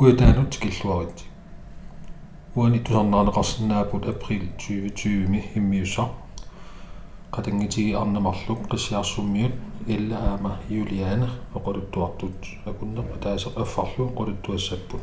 kuitaanut killuarit uani tusarnaanеқарсинаапут април 2020 ми иммиуса qatangitigi arnamarluk qissiarsummiut illa aama juliane oquluttuartut akunneq taaseq affarlu quluttuassapput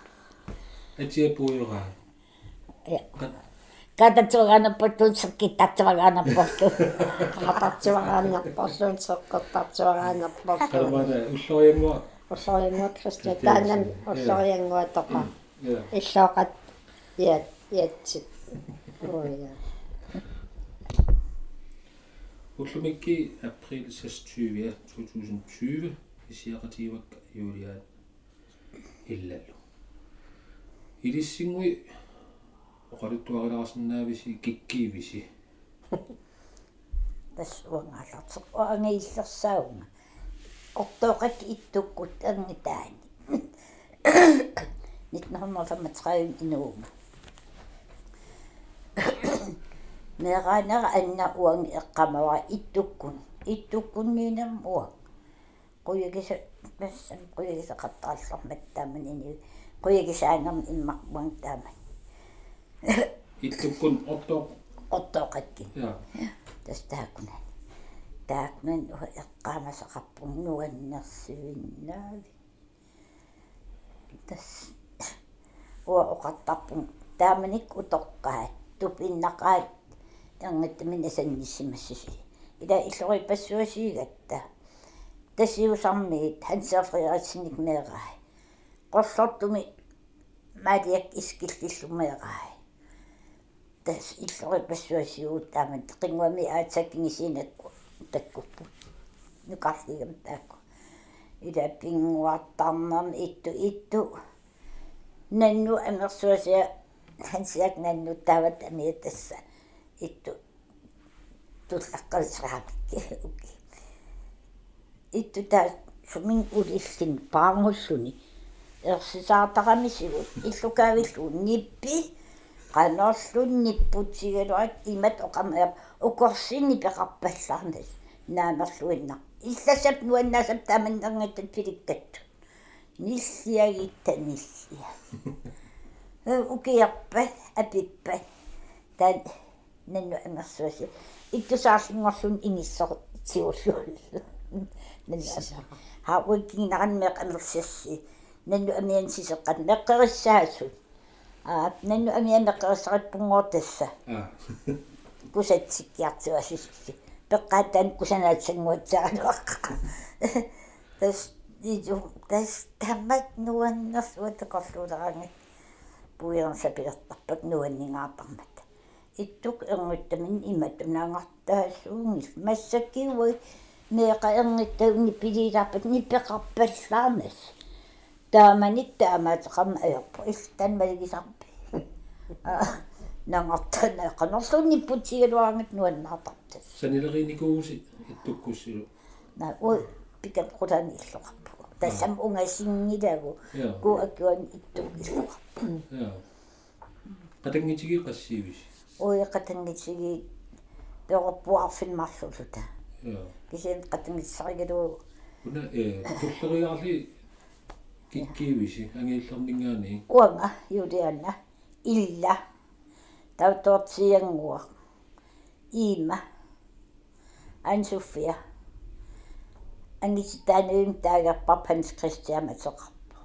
atiapuiora. Ja. Katatsuagaanapportuun sakkittatsuvagaanapportu. Qatatsiwaraanarporluun soqqortartsiwaraanarporluun. Kanamana ulloriangua. Ulloriangua Christian taanam ulloriangua toqa. Иллооqat иат иатсит. Оя. Ullumikki april 26 2020 isiaqatiivakka juliaat illallu. илиссингуи оқалуттуариларсиннаависи киккиивиси тассуангааллартеққу ангииллерсаунга ортооқат иттуккут ангитаани 1935 инуума меранера анна уанги эққамава иттуккун иттуккунниинерм уа қуйагиса пассан қуйагиса қаттаалларматтаамани нии quyagisaanerm immarpuang taaman. Ittukkun ortoq. Ortoqakki. Ja. Tas taakunan. Taakunan eqqaamasaqarpun nuannersuinnaavi. Tas уа оқартарпун тааманик утоққаат тупиннақаат тангаттамин асанниссимассиси ила иллори пассуасигатта тасиусармиит хансафриарисник меэраа qollortumi маалиак искиллиллумеэраа тас иллори пассуасигуут таамат қингуами аатсаккигисинакку таккуппу нукарлигам таакку ила пингуартарнам итту итту нанну амерсуасиа хансиак нанну тават амиатасса итту туллаққалсраапикки уки итту таа сумин улиллин паангуллуни ерсисаартарамисигут иллукаавиллу ниппи qanorlun nipputigaluat imat oqamaya ukorsinni peqarpallаарnas naamerluinna illasap nuannaasap taamannerngattat pilikkat ниллиагитта ниллия укиарпат апиппат таа нанну амерсуаси иттусаарлингорлун иниссор тиуллуул нанну ха уиккинеранмеқ амерсиасси нанну амиан сисеққат меққериссаасут аа нанну амиан меққериссариппунгуортасса кусатсиккиартуасисси пеққаатаан кусанаатсангуатсааруаққа тас iju tas tammat nuannersuatakorluulerangi puiерсапиертарпак нуаннингаартармат иттук эрнуттамин имат унаангартаасуунгил массаккиуи меэқа эрниттауни пилиларпат ниппеқарпаллаарнас тааманит таамаатеқарма аерпу иллтан малигисарпи нангартана канерлуунни путигалуарангат нуаннаартартас санилеринникууси иттуккуссилу на ой пикап қутаани иллоқарпу тассам унгасингилагу ку аккуан иттук иллоқарпу я qatangitigi qassiivis ой qatangitigi пероппуарфин марлулута. Я кисен qatangitсаригалуу уна э туллериарли киккиивиси ангииллернингаани уанга юлианна илла таутортсиангуа има ан софия ангиситааnuim таагерпарп ханс кристиама соқарпу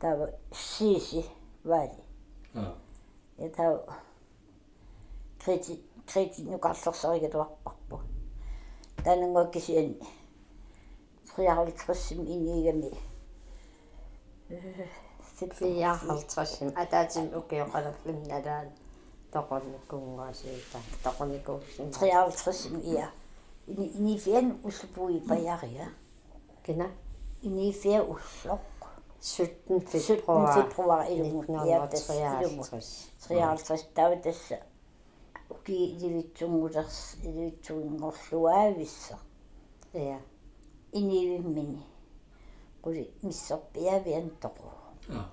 тава сиси вали а я тав крити крити нукарлерсеригатуарпарпу танангуаккисиан сиппиаархалтрасим атаатим укиоқалерлим налаан тоқорникунгуасиита тоқорникууссим 53 ja ini ini fien uslupui pajaria кина fie usloq 17 februar februar ilumut ja tas 1953 53 tau tassa uki ilivitsungulers ilivitsuingorluaavissa ja inivimini quli missorpiavian toqu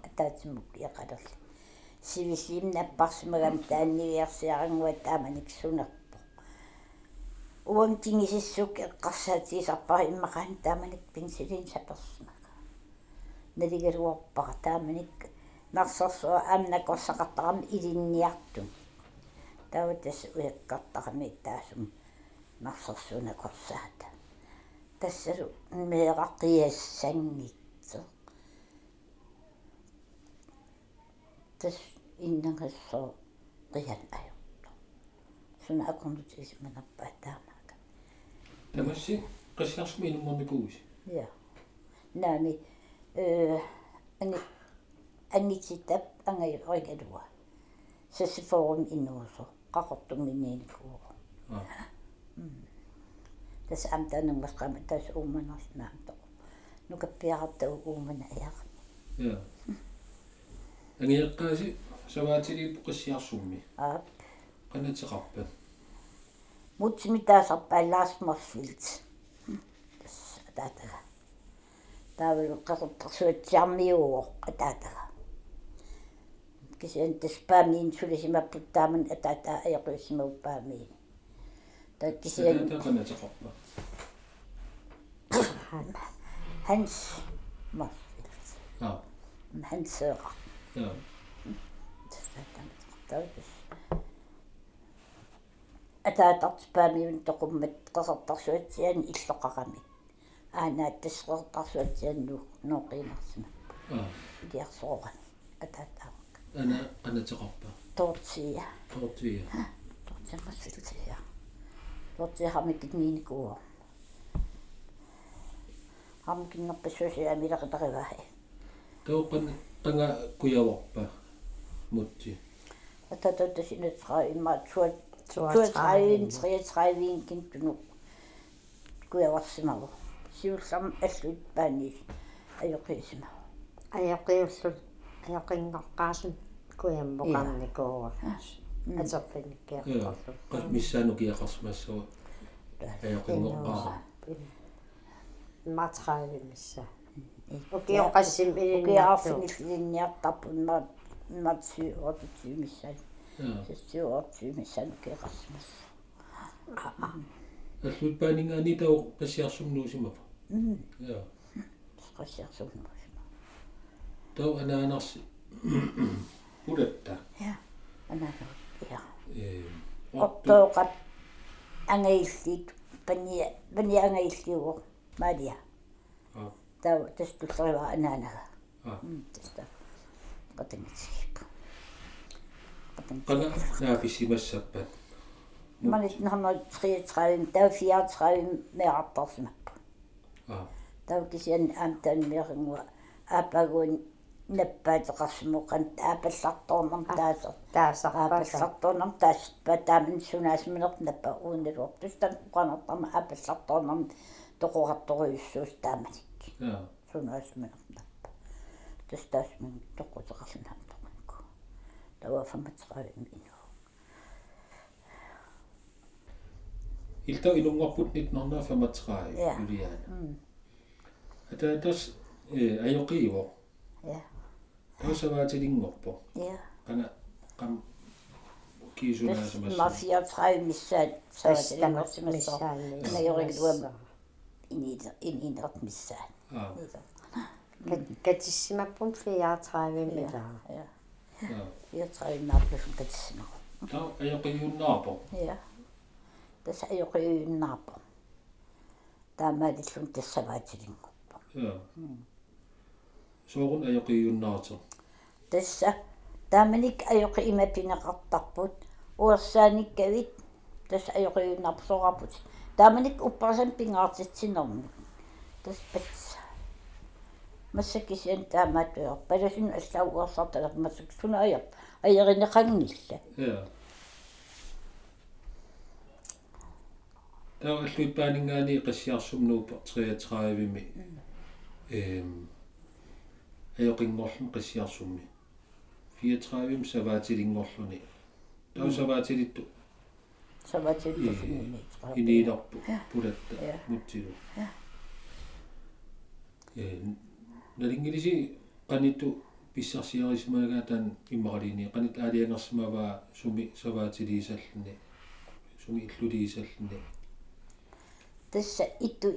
атаатимук яқалерли сивисим наппарсимагам тааннивиарсиарангуа тааманик сунерпо уам тингисиссук эққарсаатисарпара иммақаан тааманик пенсилин саперсимага налигалуарпара тааманик нарсорсуа аамна корсақартарами илинниартум таутас уяккартарами таасум нарсорсуна корсаата тассалу меэқаққиассангитсо тас иннангассоо қиан аюрто суна аккорнутис манаппаа таамаага тамасси қиссарсми инумморникуус я нами э ани аннититап ангайоригалуа Das Amt an was kann man das um und aus dem Amt. Nur gebärt um und her. Ja. أنا يقاسي سمعتي لي بقصي عصومي. أب. أنا تقبل. موت ميتا صبا لاس مفيلت. تاتها. تاول قصب تسوي تسامي وقتاتها. كيس أنت سبامين سولي سما بتامن أتاتا أيقوي سما بامين. قناة خطة هنس أنا آه هنس غا أنا أتاتت أنا من أنا متقصد أنا يعني أنا غامي أنا أنا تصوت أنا نوقي أنا دي أنا أتاتك أنا أنا تقبى توتسية توتسية توتسية مسلسية тортия хамикит ниникуо хамкиннерпассуси амилақитариваи тооқан qanga kuyavorpa mutsi атататтасинатсаа имма туат 32 33 кинтуну куяварсимаву сиуллам аллут паанис аёқисима аёқиуллут аёқингоққаасун куяммоқарникууа атерпиниккиаққарлу qas missaanu kiaqarsmassua ayoqingoqqaa матраавимисса укиоқассим илиннаарту укиарфиниллинниартарпун ма матсу отти миссан я сиссу отти миссан кеқарсмас аллут пааningaani тау qassiarsumnuusimapa м я скассиарсууннусима тау анаанарси улатта я анаа я э оттооqat ангаиллит пания пания ангаиллиуго малия аа таа тастуллерива анаанага аа таста qatangitsip qanga naapisimassappat манит нахна 33 таа 34 меартарсимаппа аа таа кисиан аамтан мерингуа аапагуун наппаатеқарсимоқан аапалларторнам таасер таасақпаса аапалларторнам таас патаамин сунаасминер наппа уунилуор тустан қанертарма аапалларторнам тоқоқарторуйуссуус тааманик я сунаасминер наппа тустаасмин тоқутеқарлунам тоқанку тава фаматсраавим ину илта илунгорпут 1935 Ja. юлиаана атаатас э аёқииво я Тасаваатилингорпо я qana qam ма kiisunaasamass 34 миссаат саатилангорсимассоо миссаани инагёригдуама инидер ининерт миссаат аа. Катиссимаппун фиаатраавимила я аа. Я траимнааппун катсима таа аёқиюннаарпо я тас аёқиуиннаарпо таамаалиллун тассаваатилингорпо я соорун аёқиюннаартер тасса. Тааманик аёқи имапинеқартарпут уерсааниккавит тас аёқиуиннаарпо соорапут тааманик уппарсан пингаартитсинерми тас патса массакисиан таамаатуйор паласун аллаугуарсарталер массак сунааяр аеринеқангилла я таа аллуит паанингаани қиссиарсумнуупа 33-ми эм аёқингорлун қиссиарсумми 34-им саваатилингорлуни таа саваатилитту саваатилитту иниларпу пулатта мутсилу э налингилиси qanittu писсарсиарисмаагаа таан иммаралини qanit аалиангерсимаваа суми саваатилиисаллуни суми иллулиисаллуни тасса итту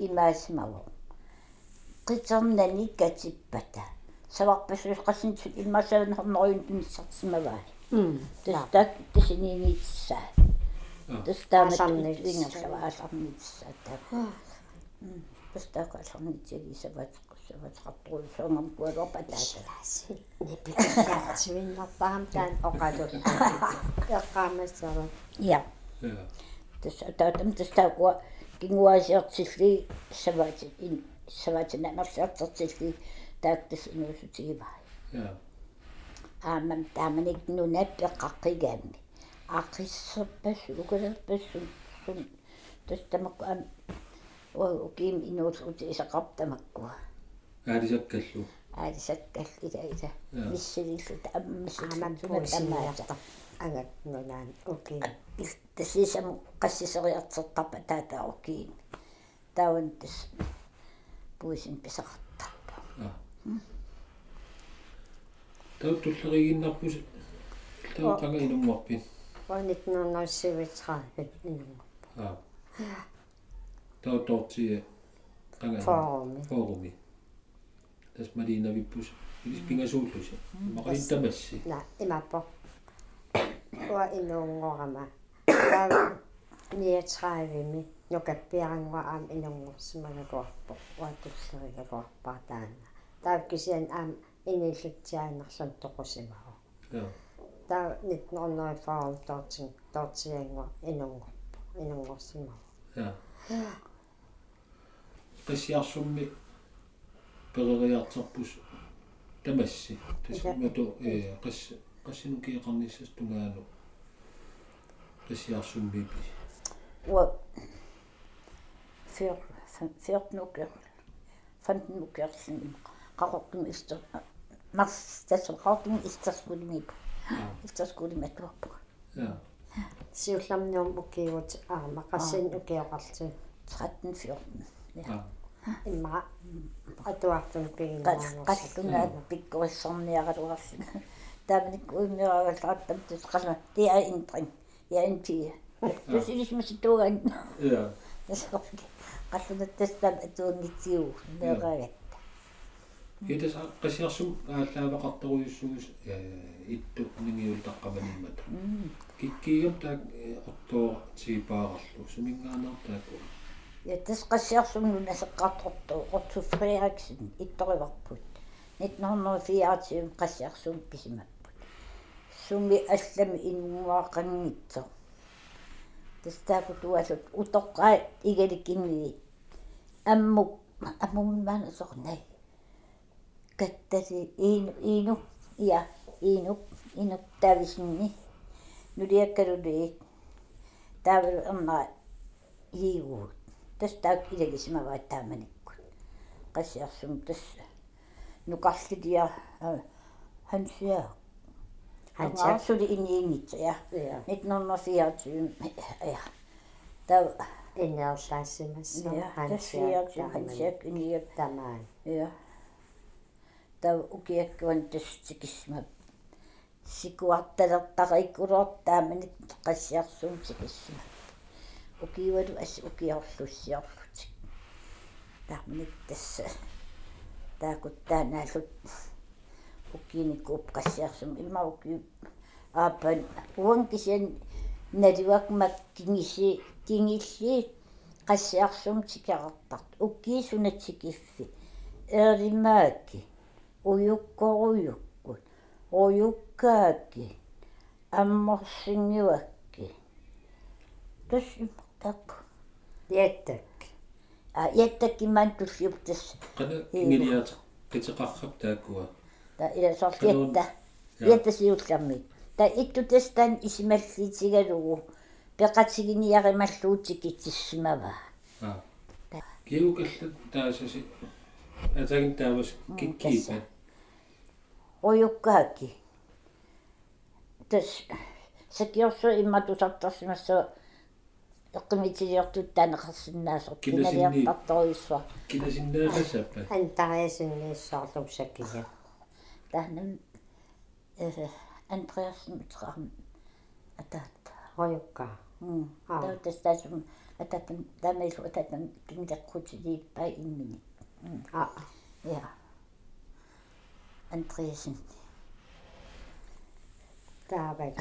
savoir parce que je ressens une machine neue d'une certaine manière. Das, ist das, das ist nicht so. Das ist Dinge, aber ich habe nichts gesagt. Das da kann ich nicht sehen, ich habe es was hat wohl schon am Gurt abgeleitet. Ich bitte, ich bin noch warm, dann auch also. Ja, kam es aber. Ja. Das da das da ging was jetzt sich, so was in so was in der Stadt sich таактас инуусутигиваа я аамам тааманик нунат пеққаққигаамми ақиссерпас укалерпассун сун тастамакку ам ой уким инуусути исақартамаккуа аалисаккаллу аалисаккал ида ида. Миссилиллут аммисилlut аамам тамаамаата агат нунаан окей тассисам qassiseriartertarpa taata okkiin taun tas puisin pisartarpa тау туллеригиннарпус тау тага инуммарпин ванит нунассивитраапит инума аа тау тортие тага форуми форуми тас малина виппус илис пингасууллуси мақалин тамасси на имаппо уа инуунгорама таа ниатраавими нукаппиарангуа аам инунгорсимагакуарпо уатуллеригакуарпаа таана тааккисиан аам иниллутсиаанерлун тоқусимао я таа нитнернери фаал тоортин тоортиангуа инунгорпо инунгорсимао я qisiarsummi перериартерпус тамасси тасмату э qas qassinukiiqarnissas tungaanu qisiarsummipi uа фер ферт нукер фант нукерлин qaqortum истер марс тассеқартум истерскулимип истерскулиматуарпу я сиулламниум укиут аама qaссин укиоқарти 13 14 ja имма атуартун пигинаа qallunaat pikkurissorniaralуарсина таамник уиммирагалааттам тусқалма det er ændring jeg er en pige det synes man så tugan ja qallunat tastam atuunnitsiu neeragat Kiitos qasiarsum ааллаавақарторуйуссугус итту нингиул таққаманиммат киккигам таак ортоо типаарарлу сумингаанаар тааку ja tas qassiarsumnu nasеққарторто Otto Frederiksen ittorivarput 1924 qassiarsum pisimapпут сумми аллами инуаақангитсо тастааку туалут утоққаа игаликкинни аммук аммуммаана сорнай kättäsi Iinu, Iinu ja Iinu, Iinu täysin, nu riekkarudi täällä amma hiivu. Tässä tää kuitenkin mä vai tämmönen kun. Kasi tässä. Nu kastit ja äh, hän syö. Hän syö. Asudi inni ingitse ja. Niin nyt nonna sieltä syy. Ja. Tää Ennen osaisimme sanoa hän syö. Hän syö. Tämän. Joo. Тав укиаккуан тассикисма сикуарталертариккулуартааманик qassiarsum sikissima укиуалу ас укиорлуссиорлутик тааманик тасса таакуттаанаалут уккиниккууп qassiarsum укки ааппан уан кисиан налуакмак кингиси кингилли qassiarsum тикаартарт уккиисунатсикиффи eerимаакки уюккоруйуккут уюккаакки амморсингивакки. Тассимтак яттак а яттаккимаан туллиуптас qana ingiliaata qitiqarrap taakkua та ила Talun- сорлиатта Ja. иатасиулларми та иттутастан исималлиитигалугу пеқатигиниарималлуутик итсимава аа kiukallat taasasi atagin taavas kikkiipa оюккааки тас сакиорсу имматусартарсимассаа эққимитилиортут таанеқарсинаасор Кинасинни- киналиартарторюссуа kinasinnaaqasappa антариасиннииссаарлум сакия таанам э андреасен утрам атаат хоюкка м Аа. таутастасум ататам тамейлу ататам киндеққутилииппай иммини а я андреасен таавал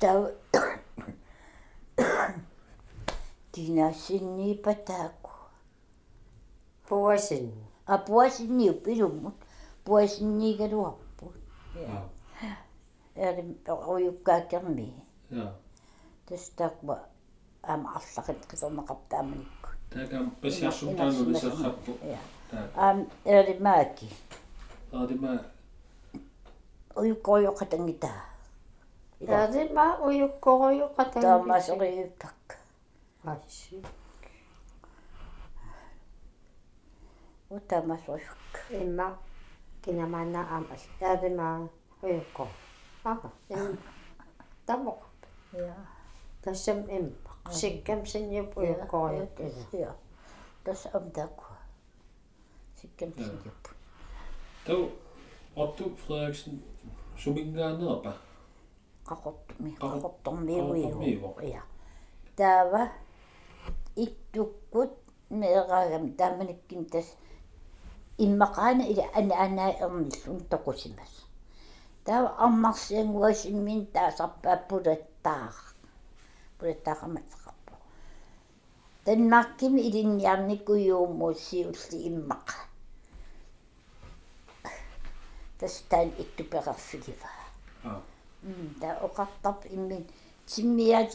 тау динасинни патааку пуасин апуасинниу пилуммут пуасиннигалуарпут аа эрим оюккаакерми jaa тастааква аама арлақит қисорнеқартааманикку taakam qisiarsum taanuliserrappu я taa аам эримааки aadima оюккоёқатангитаа ярима уюккоруйу қатан таамасориуккак асси утаамасориукк имма кинамаана аамас ярима уюкко ага им тамо я тассам им сиккам синьюп уюккоруйут ила я тас амтаку сиккам сиюп tau ottu frederiksen. Sumingaanerpa qaqortumi Qaqor- qaqortormiuiu qaqortormiuo. ja taava ittukkut meeragam taamanikkim tas иммақаана ила ана анаа ерниллун тоқусимас таава армарсиангуасиммин таасарпаа пулаттаа пулаттаақаматеқарпу танмаркими илинниарникуйуумууссиулли иммақа тастаан иттуперерфигива аа. Та оқартарп иммин тиммиат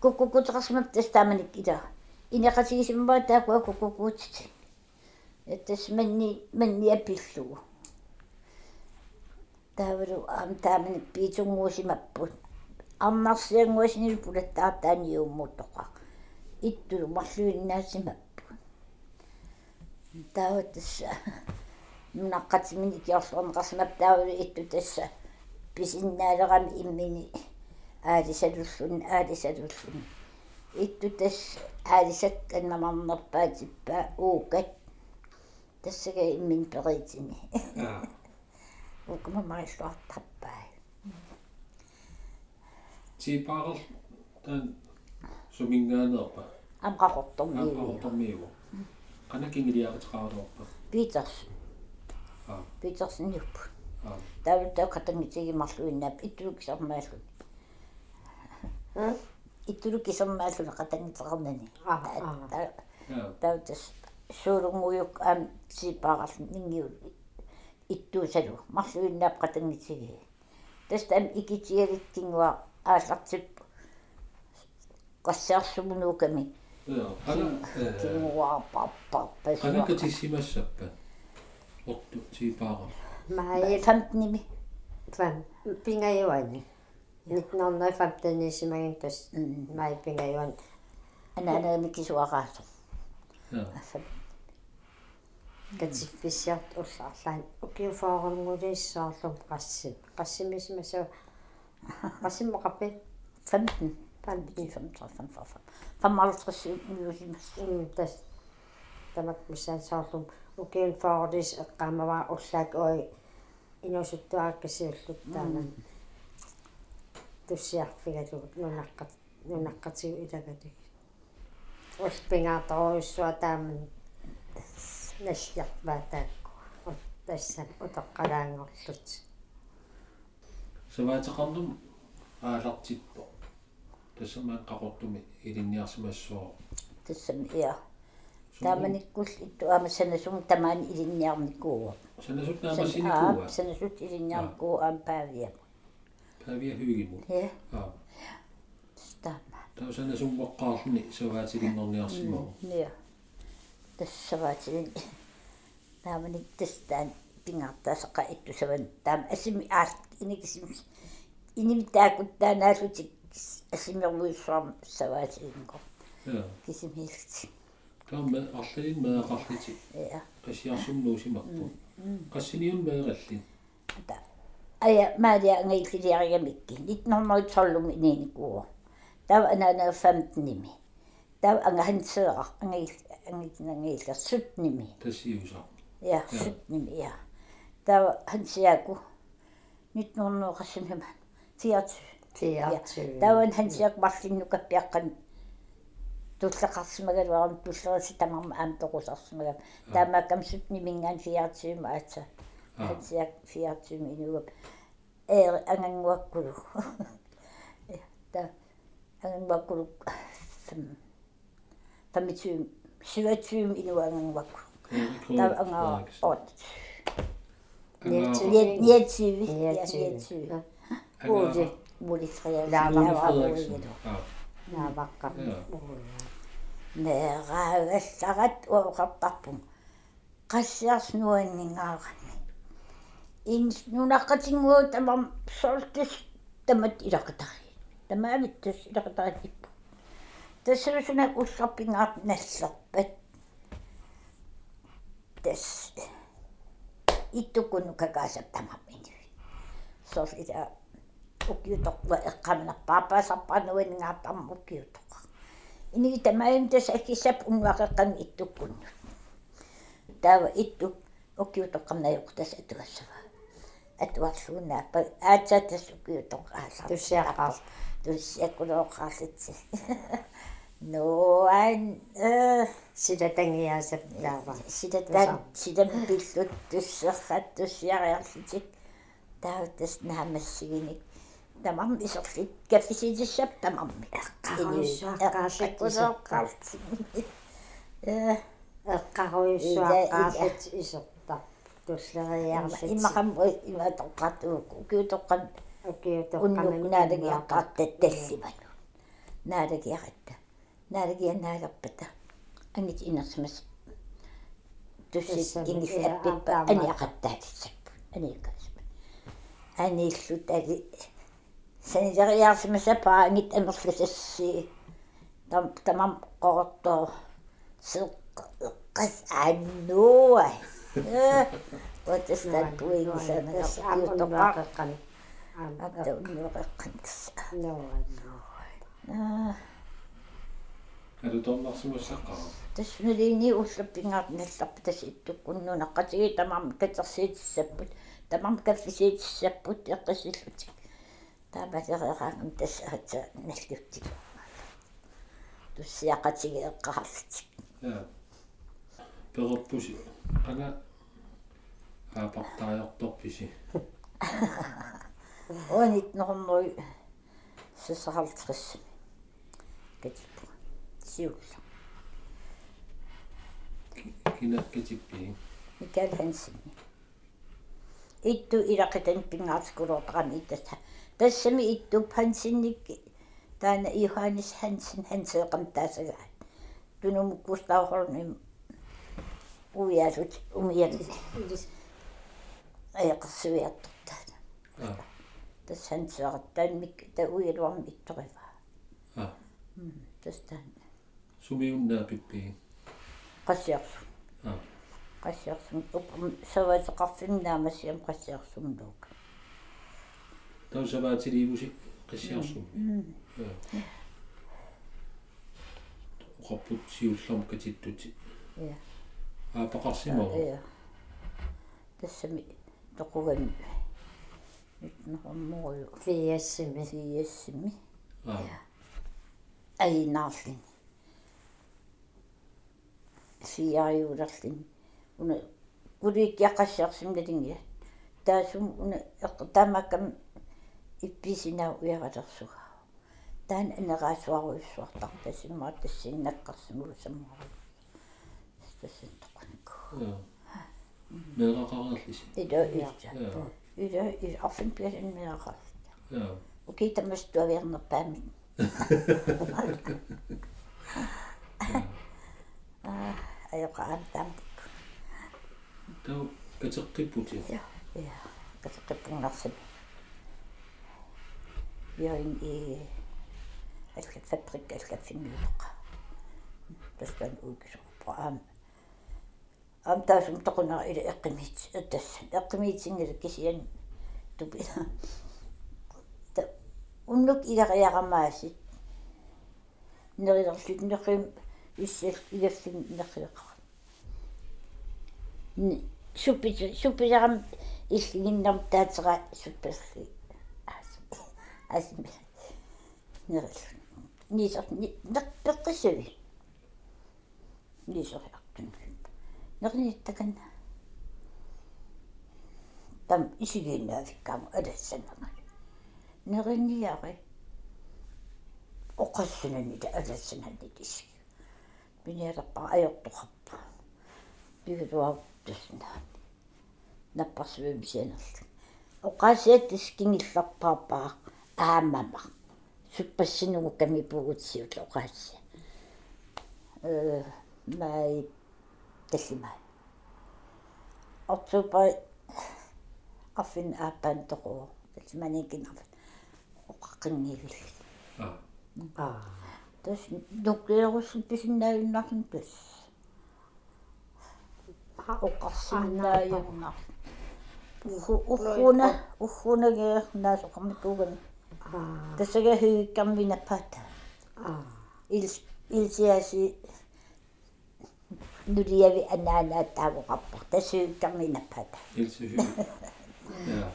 куккукутерсмап тастааманик ила инеқатигисиммаа таакуа куккукуутит эттас манни манни апиллугу таавалу аам тааманик пиитунгуусимаппут арнарсиангуасинил пулаттаартааниууммуттоқа иттулу марлуиннаасимаппут тааватасса наққатимин икиорлуарнеқарсимап таавалу итту тасса писиннаалерами иммини аалисалуллун аалисалуллун итту тас аалисак аннамарнерпаатиппаа уукат. Тассага иммин перитини аа укма маислуартарпаа tiipaarel taan sumingaanerpa амқақортормиуи aaqortormiugu qanakingiliaqatiqaaruorpa питерс таавтаа катангитигимарлуиннаап иттулукисармааллун иттулукисармааллун катангитернани Аа, аа. jaa таутас суулунгуйук аам сипаарал нингиу иттуусалу марлуиннаап катангитиги тастам икитиалиттингуа ааллартип qassiarssumunukami jaa qana кингуа паппа пасуа qanakatissimassappa ortu tiipaarel май фамтними фан пингаюани 1915 симагин тас май пингаюан анаанами кисуараасо jaa катиффисиарт уллаарлаан укиуфаарнгулииссаарлум qassим qassimismasa qassimmaqappi фамтн фамтни фамтра фамфа фаммалтрис миусимас им тас тамак мисаасаарлум укиунфаарулис эққаамаваа уллаак ой инусуттуааккасиуллут таана туссиарфигалу нунаққат нунаққатигу илагатик улпингааторуйссуа тааман насиарпаатаакку тасса утоққалаангорлут savaataqarnum aalartippo тассамаан qaqortumi ilinniarsimassoo тассам иа тааманиккул итту аама санасум тамаани илинниарникууа sanasut аа naamassinikua санасут илинниарникуу аам паавиа pavia hygimu я стаама tau sanasum waqqaarluni savaatilinnerniarsimoo я тассаваатилин нааманик тастаан пингартаасеqa иттусаван таам асими аалт иникисим инимтаакуттаанаалутик асимерлуиссуарм саваасиинко ja кисимиилти таама арлалин меэқарлити я qasiarsumnuusimарпу qassiniun meeqallin та ая маалиа ангеиллиариgamikki 1912 ининикуо тав анаана 15 ними. Тав ангахансеэра ангеил ангитнангеиллер 17 ними. Tassiusa Ja, 17 ja. Der var han siger, 1985. 24. тиартуу Der var en han siger, Martin nu kan bjergen. Du skal kasse med det, var du skal se der mam am der rosas med. Der var kam 17 mingan 24 altså. Han siger 24 minutter. Er angen var kulu. Ja, der angen var kulu. 25 27 minutter angen var kulu. Der var angen 8. Niettyvi. Niettyvi. Ja, Niettyvi. Niettyvi. uusi Muuli Frederiksen. Lava Jeg var Frederiksen ude ja naavaqqa Ja. Neeraagassarat uoqartarpun. Qassiarsnuanningaarani. Ins nunaqqatinguo tamam soltis tamat ilaqatari. Tamaavittus ilaqataratippu. Tassusunak ussarpingaart nallerpat. Tas ittukunu kakaasap tamamini. Solita ukiutorpa eqqaminarpaapasarpanuinngaatarma ukiutorqa. Ini tamaim tas akisap unwaqeqqan ittukkunnu. Taava ittu ukiutoqqarnajuq tas atuassava. Atuarluunaappa aatsa tas ukiutoqqaasar. туссиаққар Tussiakkulooqqaarlitsi. No an э силатангиасап таава sitä tän sitä pillut tusserrat tussiariarlitik. Tauttas naamassigini. Tamam isorlit kaffisitissap tamammi. Eqqaruissuaqqaarlit Э эққаруйуссуаққаарлит исерта туслериарсит иммақам иматоққатуу куутоққан укиутоққамин уннукнаалагиаққартат таллиману. Наалагиақатта. Наалагианнаалерпата. ангит инерсмас туссит ингис аппиппа аниақаттаатиссаппу аниаккасма аниллут али санитариарсимасапаа ангит амерласасси там тамам қорто сеққас аннуа э отстат туигисанага аамуннаақеққан апта уннуақеққантс ноо аа adu tornarsumassaqara тассуналини уллаппингаат налларпа тас иттуккуннунаққатиги тамам катерсиитиссаппут тамам каффисиитиссаппут эққисиллутик тааматерераангам тас аатса наллуттик эққарарлутик ja peruppusi ana aapартаajortorpisi онит нормой сесаралтрисси катиппу сиулла kinakkitikki Mikael Hansen. Ittu ilaqatan pingaatskuluortaqami ittassa. Tassami ittu Hansennik taana Johannes Hansen Hanseeqam taasagaa. Tunumukkuustauhornim uiasut umiali ajaqersuiartortaana. ja Tas Hanseeqattaan mik ta uialuarmi ittorivaa. ja Tas taan sumiunnaapippi qassiarsu. ja qassiarsum upum savateqarfinnaamassiam qassiarsum luuk. tausavaatiliivusi qissiarsummi ja uqarput siullerm katittuti Ja. aapaqarsimaru Ja. Тассами тоқугами nyt нормоою фиассими сиассими ja аинаарлин сиариулерлин уна кулииккиаққассиарсим налингия таасум уна эққ таамаккам ипписинаа уяралерсугаа таан анераасуаруйссуартар тассиммаа тассиннаккарсимулу саммару тассан тоқунку ja meeqaqarerlisi ида ида ja ида ида арфин пиасин меақар ja Okei, tämmöistä tuovernopäin. joka antaa. тау катеққиппути ja ja катеққиппунгнарсами يرين إيه أشكال فبرك أشكال في النيوق بس كان أوكس وقام أم تاسم تقنا إلى إقميت الدس إقميت سنجر كسيان تبينا unnuk ilariaramaassit nerilerlut neqim issal ilaffin neqileqa suppit suppitaram illiginnarm taatera suppilli супперли асми нерил нисер нерпеққисуи нисериартун нерниттаканна там исигинаафиккаама алассанага неринниари оқассунаннита алассананнит исиг миниалерпара аёртоқарпа пигитуаруттуснаа наппарсуим сианерл оқаасиат искингилларпаапаа аамама суппассинугу ками пугутсиут оқаасси э май таллимай октябер афин аапаантоқуо таллиманикинарфат оқаққингивил а аа тас нуккеерусс писиннааюннарсун тас оқарсиннааюннар ухуна ухунагеернаасоқармикуугани аа тассага хүйиккарминаппаата аа илс илсиаси нудиави анаанааttaавоқарпар тассуиккарминаппаата илсуфи я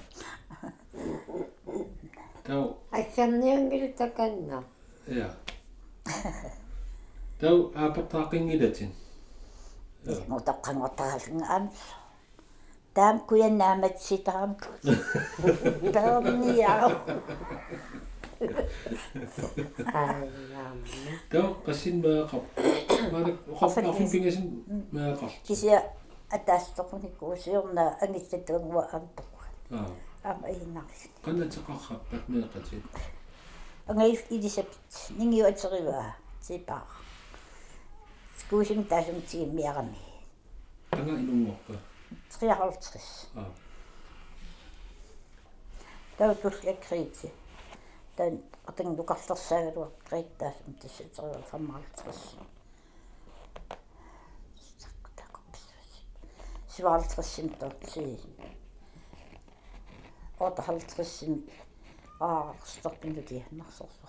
тау. Ассерниангил таканна я тау аапертаақингилатин мутаққангортаалнга таам куяннаамат ситарам таамниаа Тоо къасин маақар. Маана оқарфин пингасин маақар. Кисия атааллоқуник уусиорна ангиттатунгуа амтоққан. Аа. Ама иннарлу. Канатеқархаппак меқати. Ангаиф идисапит нингиуатериваа типаа. Скуусим тасум тигиммиарами. Анга илунгорпаа. 53. Тавтуллакриити. Тан атан лукарлерсаагалуа крииттаас мтситериу 55. сиваалтрсим тотси. Ото халтрсим аа стоппингути нарсорсо.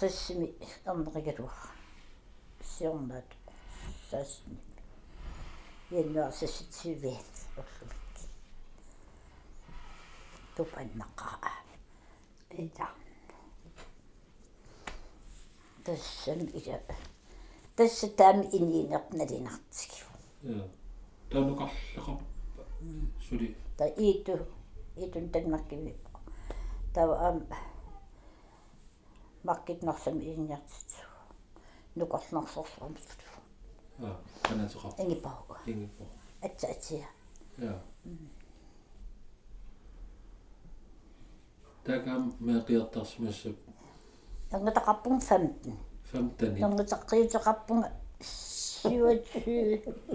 триссими амнеригалуа. сиорнаат саасни яннуарсасситсивиат орлумикки тупаннақаа ита тассам иса тасса таами иниинерналинартигу я таунукарлеқар сули та ииту иитун танмаккими тава ам маккитнарсам иинниартитсу нукорлнарсорсуамсу а канатеқар ингипауга ингипо атса атсия я такам меқиертарсмассуп тангатақарпун 15 15 тангатаққиутеқарпун 27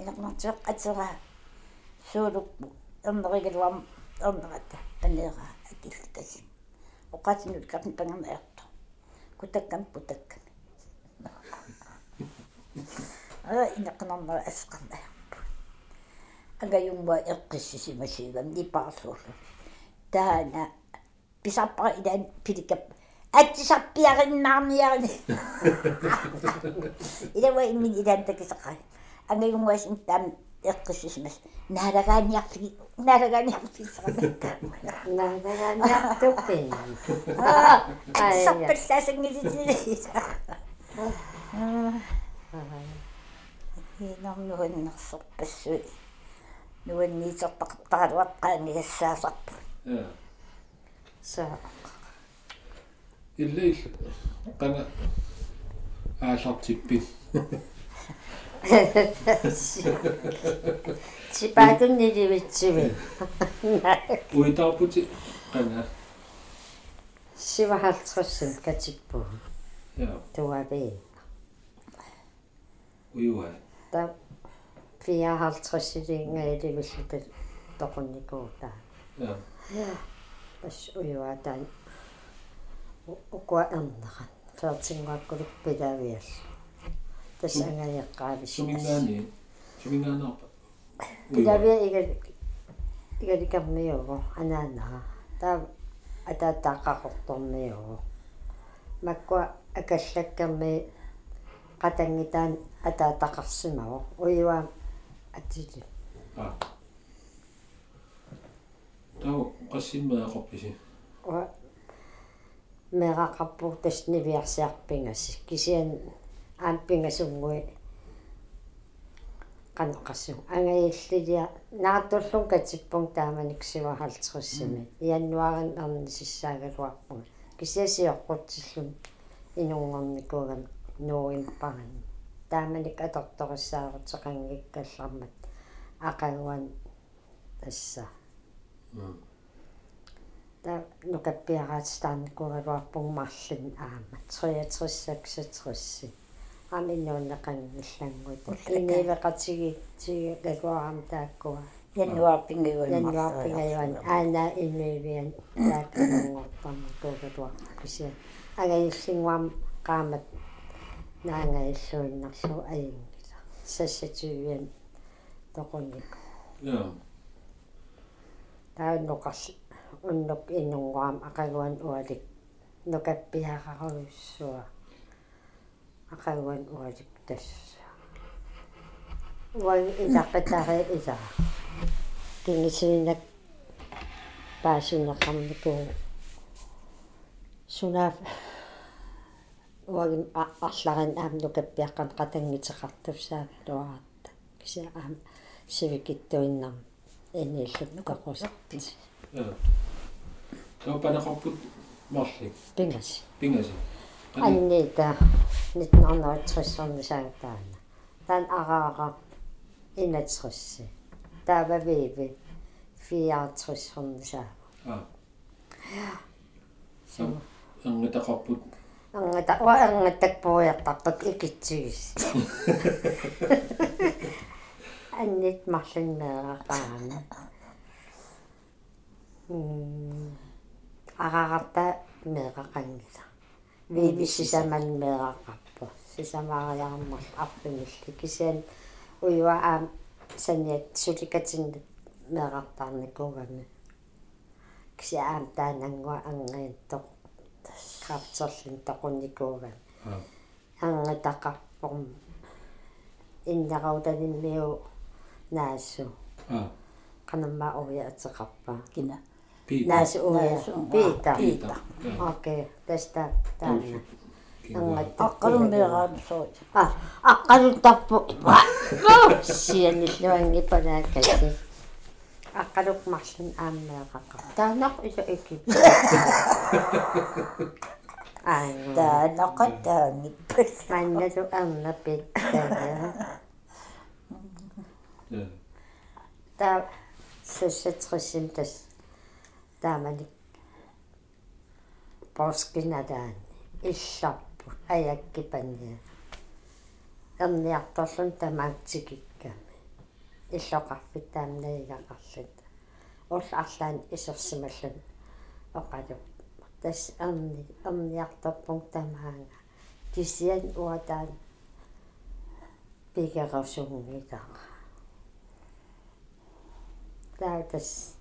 نقنطق أترى سولك أمري قلوم أمرت أنيرا أكيل كسم وقاتل الكرن بنام أرطو كتكن بتكن رأينا قنمر آه، أسقم أغا يوم إرقسسي مسيغا دي بارسول تانا. بيسابا إدان بيلكب أتسابيا غنام نعم يعني. إذا وإن من إدان تكسقه ангаюммаасим таам эққиссисимас наалагааниарфиги наалагааниарфиссаракка нагаганиартуппин аа Ай, я. саппаллаасангилитилиса инарнуаннерсерпассуи нуанниисертақартаралуаққаанигассаасарпу я са иллаил қана аалартиппи сипаатунни ливитсиви уитаарпути qana сивахалтрссан катиппу ja туаве уюа та фиахалтрсилингаиливиллутал тоқунникуута ja пас уюатаан укуа эрнеран фертингуаккулук пилавиал тасангаеққаавис sumingaani sumingaanarpa пилавиа игал игаликармиуго анаанаа таа атаатааққақорторниуго маккуа акаллаккарми қатангитаан атаатақарсимаго уюа атили. А. Тау qassimmaaqqorpisi уа мерақарпу таснивиарсиарпингасси кисиан аампингасунгуи канеқассу ангаиллилиа наатуллун катиппун тааманик сивахалтериссими ианнуарин арни сиссаагалуарпунга кисиасиоққутсиллун инунгорникуугам нууимпаран тааманик аторториссаарутеқангиккаллармат ақагуан тасса. Та нукаппиараатстаарникуугалуарпуг марлин аама 63 аминнууннеқангиллангут инивеқатиги тиги галуарам тааккуа януарпингиуан януарпингаюан аана иннуивиан тааккунгортарма куугалуар кися агаиллингуам qaamат наангаиллуиннарлу аингила сассативиан тоқунник ja тааннуқарли уннук иннунгуам ақагуан уалик. Нукаппиақаруйссуа ақагуан уалик тасса уай илаққатари ила кингисинак паасинеқарникуу сунаф уагин арларан аам нукаппиаққан қатангитеқартуссаа туаратта кися аам сивикиттуиннарма эниллут нукақусарпи ja tau panaqorput marlik пингас pingasi аннита 1960 саатаана таан араара инатсрисси таававиви фиаатриссорнисаа а. Sam angitaqarput ангата уа ангаттакпуяқтарпак икитсигис аннит марлиннеэраақаана м араарта меэқақангила виви сисаман меэқақарпу сисамаариармал арпингилли кисиан уйуа аам саниат суликатиннат меэқартаарникуугами кися аам таанангуа ангиинтоқ каптерлин тоқунникуугами а ангатақарпорм иннераутаниммиу наасу а канамма уя атеқарпаа кина piita наасу уя Наасу, пита piita окей таста таана ангат аққалуммеэраамсоо а аққалуттарпу сианиллуанги панааккаси аққалук марлун ааммеэқаққа таанақ иса икки аа таанақаттаангиппал манналу арнапит таа ja та сессатриссим тас тааманик поскинадаан илларпу аяккипанниа эрниарторлун тамаатсикикками иллоқарфит таамнаигақарлут улла арлаан исерсималлун оқалу. Тас эрни эрниарторпун тамаанга. Кисиан уатаан. Пигерасунгитаа таатас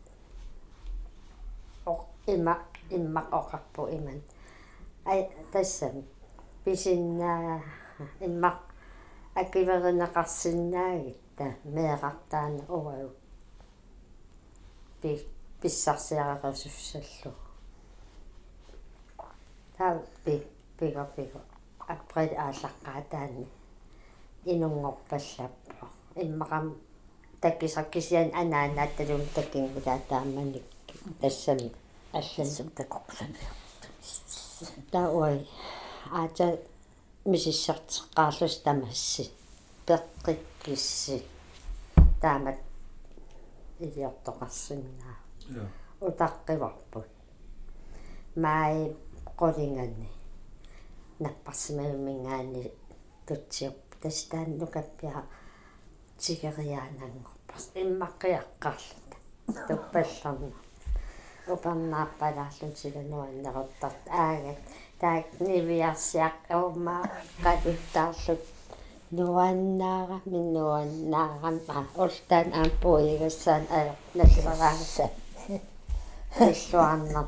ок има иммак оқарпу иман ай тассам писиннаа иммак акиверинеқарсиннаагитта меэқартаана уау пи писсарсиарерсуссаллу таа пи пига пига апред ааллаққаатаани инунгорпаллаппо иммақам таккисаркисиан анааннаатталун таккингулаатааманик тассами аллан сум такоқсан таа ой. Аата мисиссартеққарлус тамасси пеққиккисси таамат илиортоқарсиннаа утаққиварпут маи қолинганни наппарсимавимингаани тутсиуп тастаан нукаппиа тигериаанангорпас иммаққиаққарлута туппалларна упернааппалаарлун сигануаннеруттарт аагат таак нивиарсиақ аумаа калуттаарлут нуаннаара миннуаннаарам а ултаан аампуигассаан ая наллераагса иллуарнар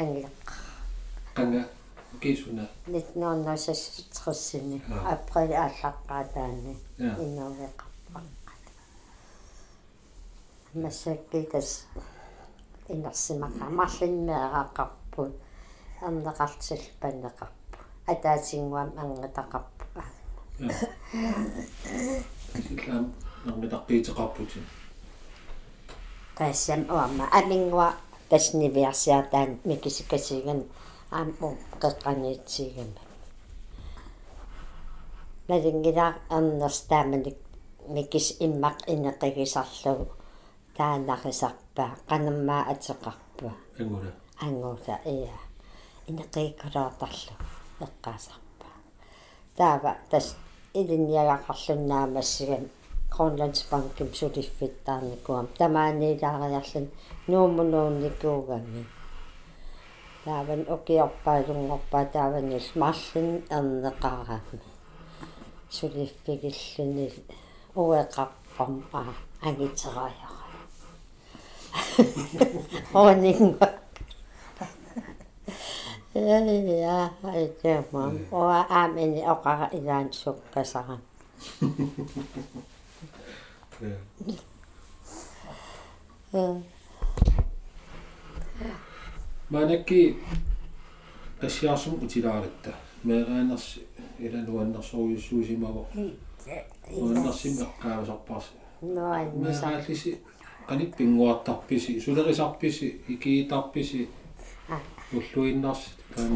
ангиаққа qanga kiisuna. 1960 Ja. април ааллаққаатаани Ja. иннуреқарпаққат массаккитас инерсимақа марлинмеэрақарпут арнеқартилпанеқарпу атаатингуам ангатақарпу ja силаам нэрмитаққиитеқарпути тассам уама. Амингуа таснивиарсиартаан микисикасиган аам у қеққаниитсигама налингилаа арнерстааманик микис иммақ инеқигисарлугу таанарисарпаа қанаммаа атеқарпуа ангула ангууса ия. Инеқиккулаартарлу эққаасарпаа таава тас илинниагақарлуннаамассигам Grønlandsbanken сулиффиттаарникуам. Тамааниилаариарлун нуумунуунникуугами. Тааван окиорпаалунгорпаа тааванис марлин эрнеқарами сулиффигиллуни уэқарпам аа olinko ja ilman oa meni oka ilän sukkasaan. Mä näki asiasun utilaaritta. Mä äänas ilän luennas oli suusimavo. Luennas sinne kaivasappas. Noin. Mä äänäsi qanit pinguartarpisi sulerisarpisi ikiitarpisi уллуиннарс таан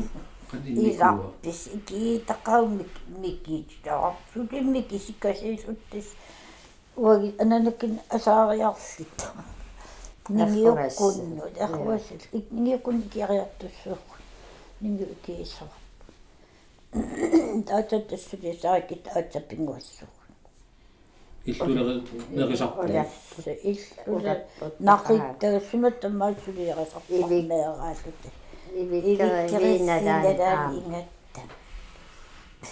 qan innikua иларпис икиитақаумик микиитаарсулимми кисикасиисуттис уаги ананакин асаариарлит нингиуккунну ахвасил нингиуккун киариартуссуук нингиу киисава таататтассулисаакит аатсаппингуассуук иллулери нерисарпу иллула нақиттагссунат тамаассулиерасарпармеерааллут ивиккериналаан ингатта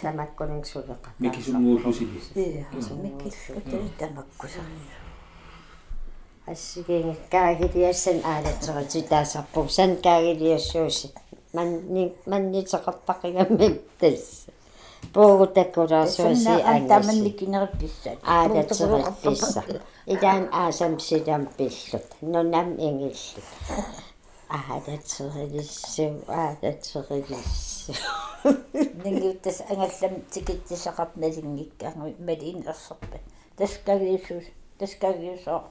самаккунин сулеқа микисуммууллусили микиллутали тамаккусарни ассигин каагилиассан аалатерити таасарпу сан каагилиассууси манни маннитеқарпақигамми тас пуугутаккулаарсуаси ангасси антаманникинерипписсаат аалатерипписса илаан аасам силам пиллут нунам ингиллут. Аалатерилиссу аалатерилиссу нингиуттас ангаллам тикитсисақарп налингиккаангу малиин ерсерпа таскагиусус таскагиусоорла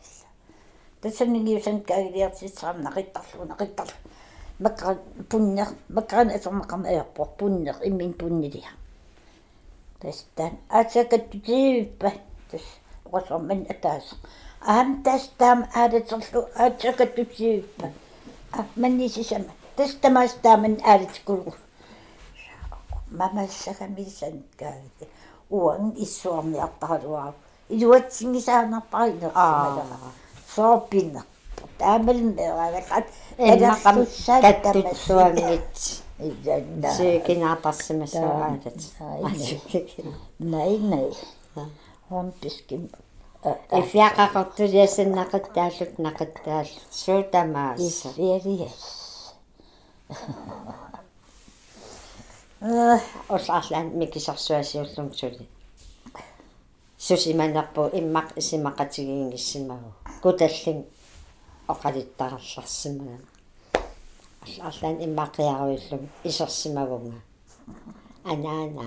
тассаннингиусан каагилиартитсарам нақиттарлу нақиттарлу маккан пуннер маккан асернақарма аярпор пуннер иммин пуннилиа тастан атсакаттутииппа тас оқасорман атаас. Аам тастаам аалатерлу атсакаттутииппа а маннисисама тастамаастааман аалатикулгу мамассагамисан кааги уан иссуарниартаралуаа илуатсингисаанарпаринерсималера соопиннер таамалмерагалат эммақам каттутсуангит иданна сикинаарпарсимассуаалат най най. Хон писким ифиақақортулиасаннақиттааллут нақиттааллут суутамаасса исфериас оллаарлаан микисарсуасиуллум сули сусиманерпу иммақ исимақатигингиссимагу куталлин оқалиттаралларсимага аллаарлаан иммақиаруиллум исерсимагунга анаана.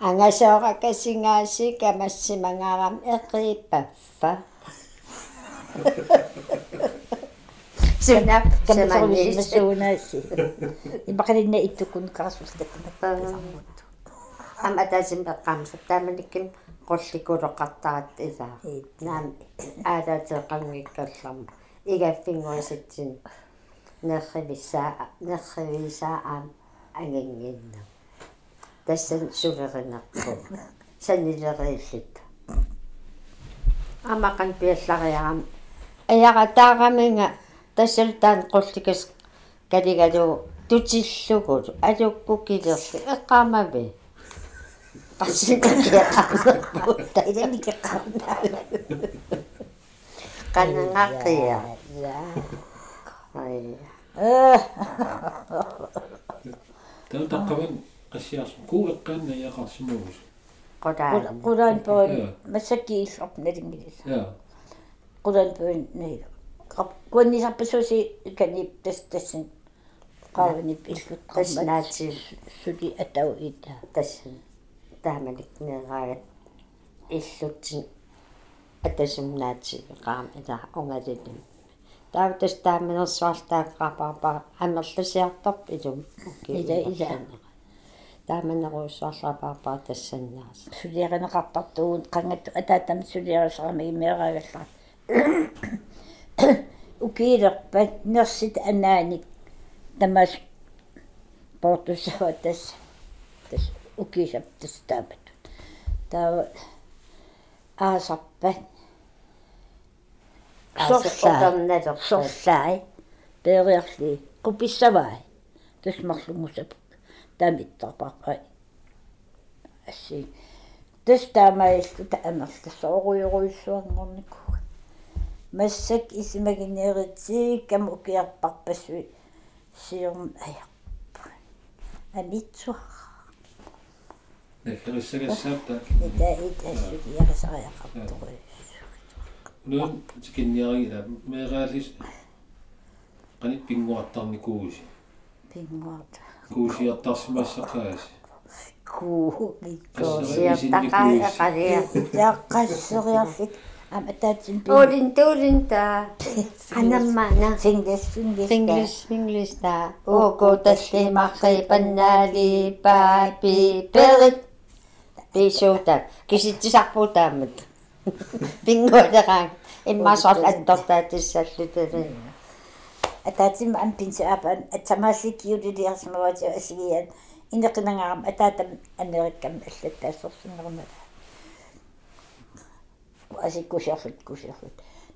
Ангасооракасингааси камассимангаарам эқипаффа сунап саманнис сунааси имақалинна иттуккун карсултаттамат ам атаасим эққаамсап тааманикким qullikuluqartarat ilaa naam aalateqanngikkallarma igaffingуисатсин нерривиссаа нерривисаа аам. Агингинна тассан сулеринерпу санилерииллит амақан пиаллариарам аяратаараминга тассалтаан qullikас калигалу тутиллугулу алуккукилерли эққаамави qassikakiaqarnerpuutta илэмикеққарна qanangaqia ай ja dan dat gewoon als jij zo cool kent dan jij gaat snooze. Goed aan. Goed aan je ploeg. Met z'n kies op nederlands. Ja. Goed aan je ploeg. Nee. Gewoon die zappen zoals je kan je testen. Gewoon die ploeg testen. Natie studie eten we eten. Testen. Daar maakt het niet uit. Is het een eten van natie? Gaan we daar omgaan in. Тааманерсуартааққарпарпа амерлусиарторп илум Ила, ила. тааманеруссуарлапарпаа тассаннаас сулиаринеқартартугун қангатту атаатам сулиарисарами имеэраагаллаа укиилерпат нерсит анааник тамас портусава тас тас укисап тас таапат таа аасарпат аасерналер сорлаи периарли куписсавай тусмарлунгусап тамиттарпарпа асси тас таамаиллу таамерла сооруйоруйссуангорникку массак исимагинееритсиг кам укиарпарпассуи сиорм аярпа амитсуа накерissagassаапта ита ита сулиарисариақартуи нуун тикинниаригила меэрaalис qanit pinguartarni kuusi пингуарта kuusiartarsimassaqaas куу. Коосиартақаа эқалиа яаққассериарлик ам атаатсин пин Olin tulin ta. Anamana. фингес фингес English English ta. Oko talle makhay panali papi perit. Pisota. Kisitsisakpo tamat. Bingo na kang. Immasot at dokta tisallutari. атаатсим ам пинсаапан атсамааллик юлилиарсмавати асигиан инеқинангарам атаатам америккам аллаттаассорсиннермала асиккусиарлут кусиарлут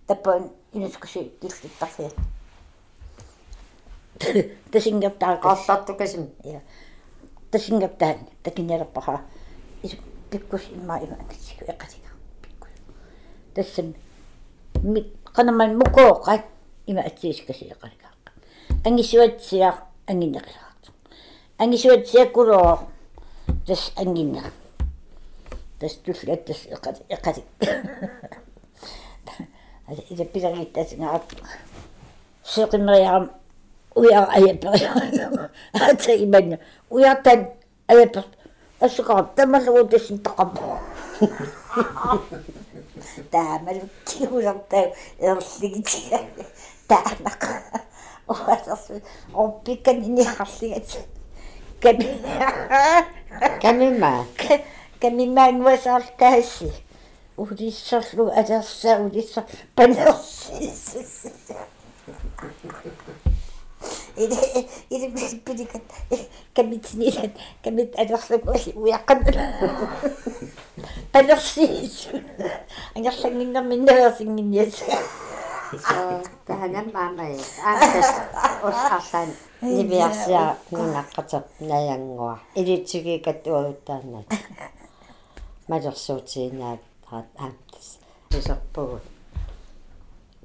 таппаан инускуси киллиттарфиат тасингертаакас Qollottu kasim. ja тасингертаан такинялерпаха ис пиккус имма има аксику эқатига пиккус تسم. قنما المكوقة إما أتسيش كسي قرقاق أني سواد سياق أني نقلاق أني سواد سياق ورور تس أني نقلاق تس تفلا تس إقري إذا بيرغي تس نعط سيق مريم. ويا أيا بريم حتى إيمان. ويا تن أيا بريم أشكرا تمر ودس تقبل таамалу киулартаа эрлигитига таамак оасас оппикан инихарлигат ками Kamima. камимаануасаартаасси улиссерлу алерсаа улисса панерсис иде иде пиликат камитнилат камит алерсакуси уяққан панерсис ангерлангиннэрминнерсингинниас Tahanam mamay. Antas osarlan niviarsia nunnaqqater najangua. Ilitsigi katuuttaannat. Malersuutiinaat taat aantas. Iserpugut.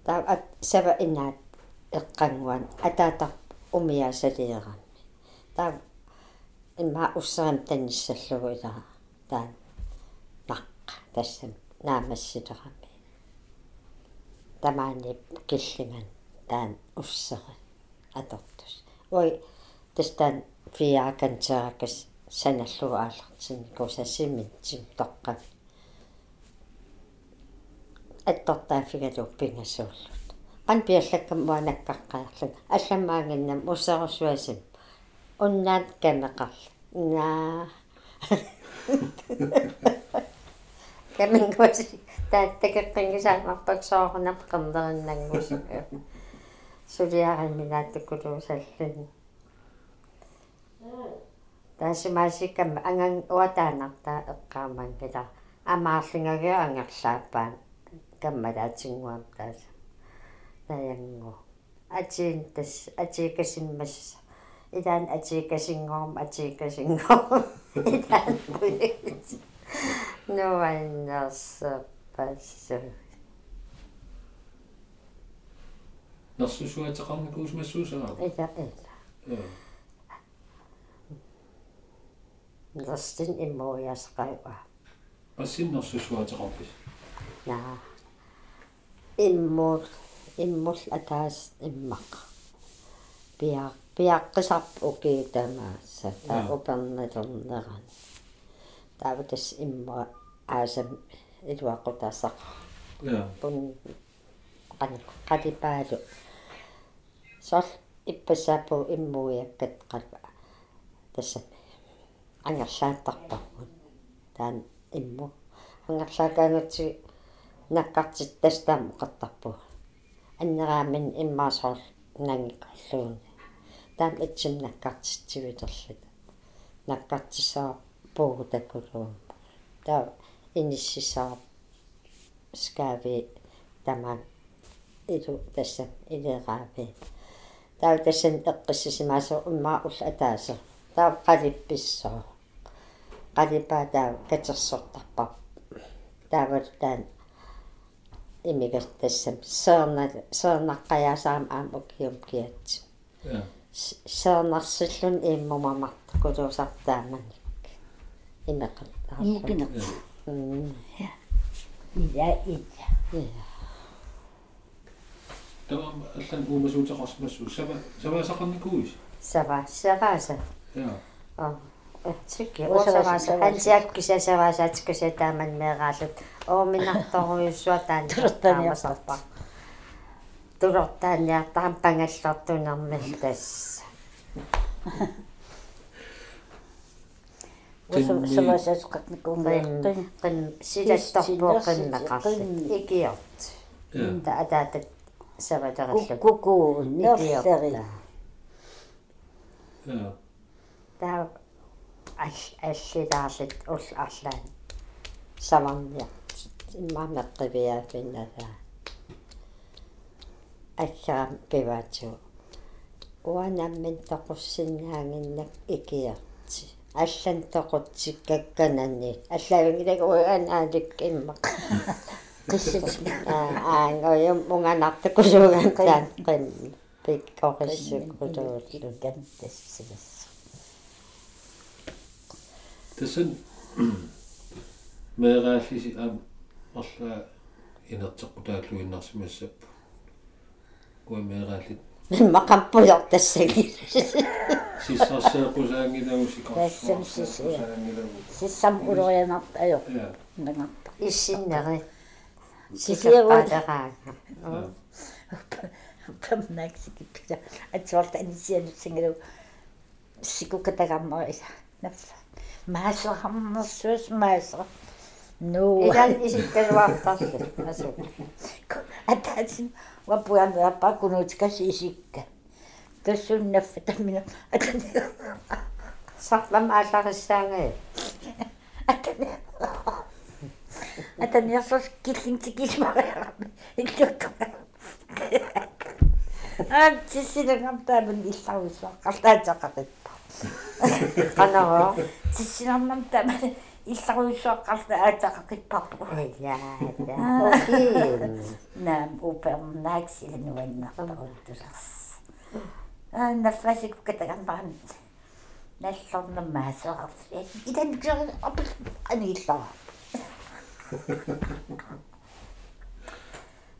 Taa at sava inaat eqqanguan ataatar umiasaliirammi. Taa imma ussaram tanissallugu ilaa taan naqqa tassam naamassilerami. tamaani killingan taan usseri atortus oi tastaan fiaakanteerakas sanallugu aallartin kusassimit qan piallakkam muanakkaqqaarlun алламаангиннам уссерусуасим уннаат камеқарл naa камингуси тааттакеққингисаамарпак соорунап қернериннангус сулиараминааттуккулуусаллани таасимаасиккам анган уатаанартаа эққаамаан кила амаарлингагиа ангерлааппаан. Каммалаатингуам тааса таянгу атиин тас атиикасиммасса илаан атиикасингорм атиикасингорм илаан нуаннерсаппассу нарсусуатеқарникуус массуусараа ита ита я нэрстин иммоясқайва ассин нарсусуатеқарпис наа иммул иммул атаас иммақ пиа пиаққисарп укиитамаасса таа уперналернеран тааватас имма аасам илуақутассақ я пун qani qatipaalu sol иппасаапу иммуиаккат qapa тасса ангерлааттарпарпут таан имму ангерлаакаангатси наккартит тастаам qattarpu аннераамин иммаасоор нангиккарлуун таан атсим наккартитсивитерлут наккартисаа пуу таккулуум таа иниссисаа скави тамаан илу тасса илераапи таа тассан эққиссисимаасо уммаа улла атааса таа қалипписсоо қалипаа таа катерсортарпар таавал таан имигас тассам сеерна сеернаққаяасаам аам укиум киатси я сеернарсиллун ииммумамарт кулуусартааманик имеқаттаа имукинер ида ида. Тамам аллан уумасуутеқарсмассуу сава саваасақарникуис сава савааса я а тикки Olen minä tuohon syötän ja tammasta. Turottan ja tampangessa tunnamme tässä. Sellaiset, jotka niin sitä tappaa pennakasta. Ikiot. Tätä, että sä voit Tää Kuku, nörsseri. Tämä on ässi taas, että olisi aslan salamia. Саварниа иммаамеққивиаафиннала аккаам пиваатсу уанаммин тоқуссиннаангиннак икиарти аллан тоқутсиккаккананни аллагилагу анаалик иммақ қиссит аа ангоям мунганартакусуугаан таан қин пиккориссуккутууллу кан тассилас тассан меэрааллиси аам орла инертеққутааллуиннарсимассаппу уа меэрааллит мақампуйор тассаги сиссарсеэқусаангилагу сиссам улорианарт аю я нангарта иссиннери Сисиагуут. сикаппаалераа памнаксикиппита атсуарта анисианутсингалу сикукатагаммариса наффа маасерхамнерсуус маасера нуу илан исиккалуартарлу асу атаатин вапуанераппа кунуутикас исикка тассуннаффа таммина атани сарлам ааллариссаангаа атани атаниарсос киллинтикисмариарами иллутту а тиссинагамтааман илларуисуаққартаатеқақиппа канаро тиссинарнам тааман илларуисуаққарта аатеқақиппарпу яа окей наам упернаксилануаннартаруттусарс аа наффасик катагамбаан наллорнамаасеқарс итан ксер апл аниллара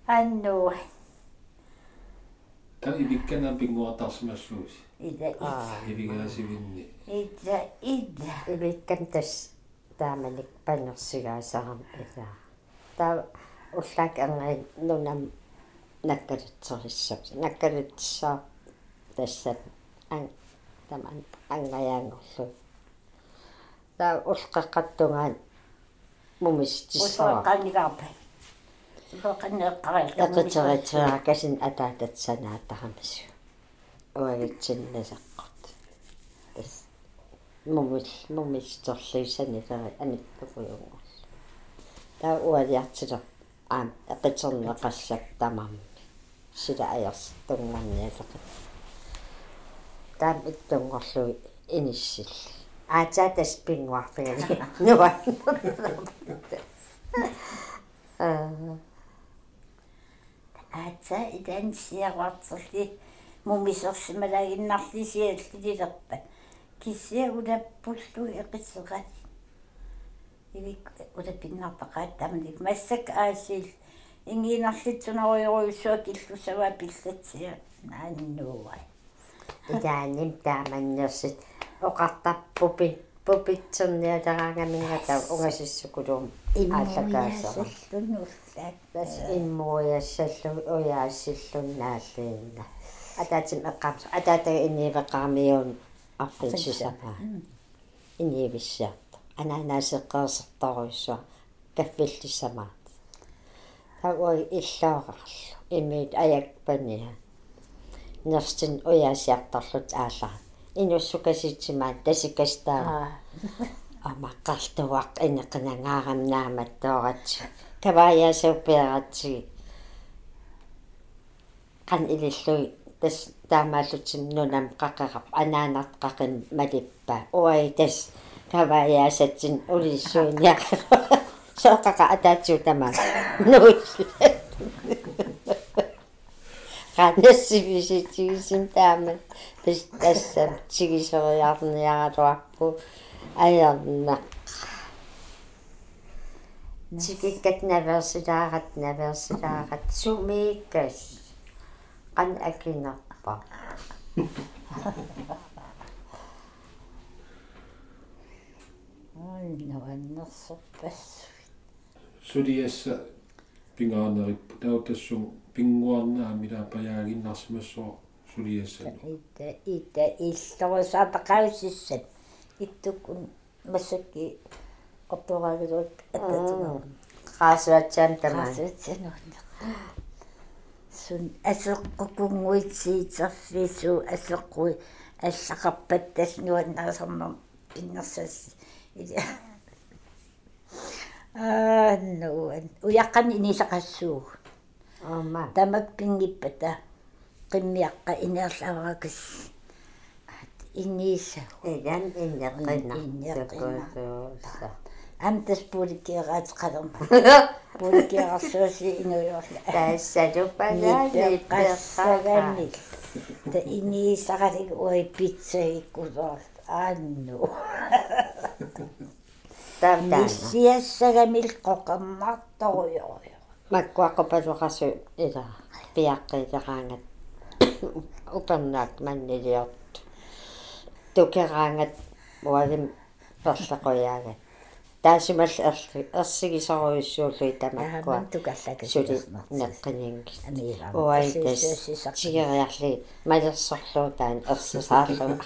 анно та ивиккана пингуартарсимассуус ида ивигаасивинни ида ида иликкам тас тааманик панерсигаасарам ила таа уллаак ангай нунам наккалутсерissap наккалутсаа тассат ан таман ангаяангорлу таа улқаққаттунгаан мумис тиссава qannigaarpa qanneqqaralka эқитеритсуаракасин атаататсанаатарамасу уагитсиннасаққут. Тас мумис мумис торлуисани таа уалиартилер аам эқитернеқассак тамарми сила аярс тунгорниалеқат таам иттунгорлуи инissилли аатаатас пингуарфигани нуа аатса идан сиавартсерли мумисерсималагиннарлисиаллилерпа киссиа улаппуллу эқиссерат ивик улаппиннартақаат тамник массак аасил. Ингинарлитсунаруйоруйуссуа киллусава пиллатсиа нааннууай идааним тааманнерсит. Оқартарпупи пупитсерниалераангамингата угасиссукулуум. Ааллакаасаллуннуллаак тас иммуяссаллу уяассиллуннааллиинна атаатим эққарс атаатага инниивеқармиуун арфинсисапа инниивиссаарта ананаасеққерсерторуйссуа каффиллиссамаат тауи иллаорарлу иммиит аякпаниа нерстин уяасиарторлут ааллаа инуссукаситсимаат тасикастаа амаққартуақ инеқинангаарамнааматтоорат каваяасауппиаратсиги қан илиллуи тас таамааллутсим нунам қақарап анаанарт қақин малиппа. Уай тас каваяасатсин улиссууниа соқақа атаатсуу тама нуус qannassivisitigisen taamat pis pappa. Annoinnossa pessuit. Sudiessa pingaanarippu täytessun pinguanna mitä pajaakin nasmessa sudiessa. Itse itse istuva saata käysissä. Itse kun massakin oppilaita että mm. kaasuat sen tämän. Kaasuat sen on. сун асеққукунгуитсиитерфису асеққуи аллақарпат таснуаннаасарнер пиннерсас иля аа нуан уяққани инисақассуу ома тамак أمتس بولكي غات قدم بولكي غصوصي إنو يوحل تهسدو بلالي بخاقا تإني سغرق أوي بيتسا كدور أنو. تابدانا نسي السغمي القوقم نطو يوحل makua qopaluqasu ila piaqqiitaqaangat upannaak manniliort тамаккуа ааман тукаллага сули неққинингит амиилаа уайтас тигериарли малерсорлуутаан ерсисаарлуа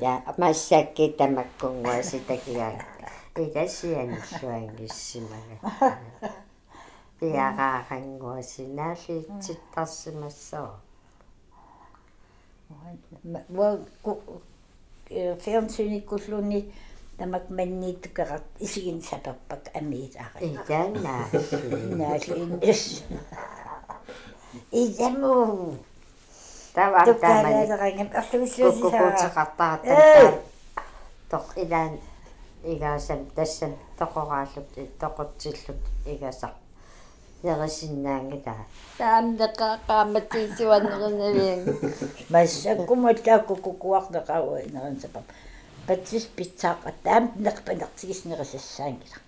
я массакки тамаккунгуаси такигаа иласианиллуангиссимага пиараарангуасинаалиитситтарсимассоо во фернсюниккуллуни тамак маннииттукерат исигин сапаппак амиилаара иганаа наалииннис идэму тава таамани тукалаалерангам ерлуиссуусисаа куккукутеқартаратаа тоқ илаан игаасам тассам тоқорааллут тоқутсиллут игасақ ярисиннаангилаа таамнеқаақааматиисуаннеринавиан массаккумаллаакку кукуарнеқауа инерин сапап патсис питсаақа таам неқпанертигиснерисассаангила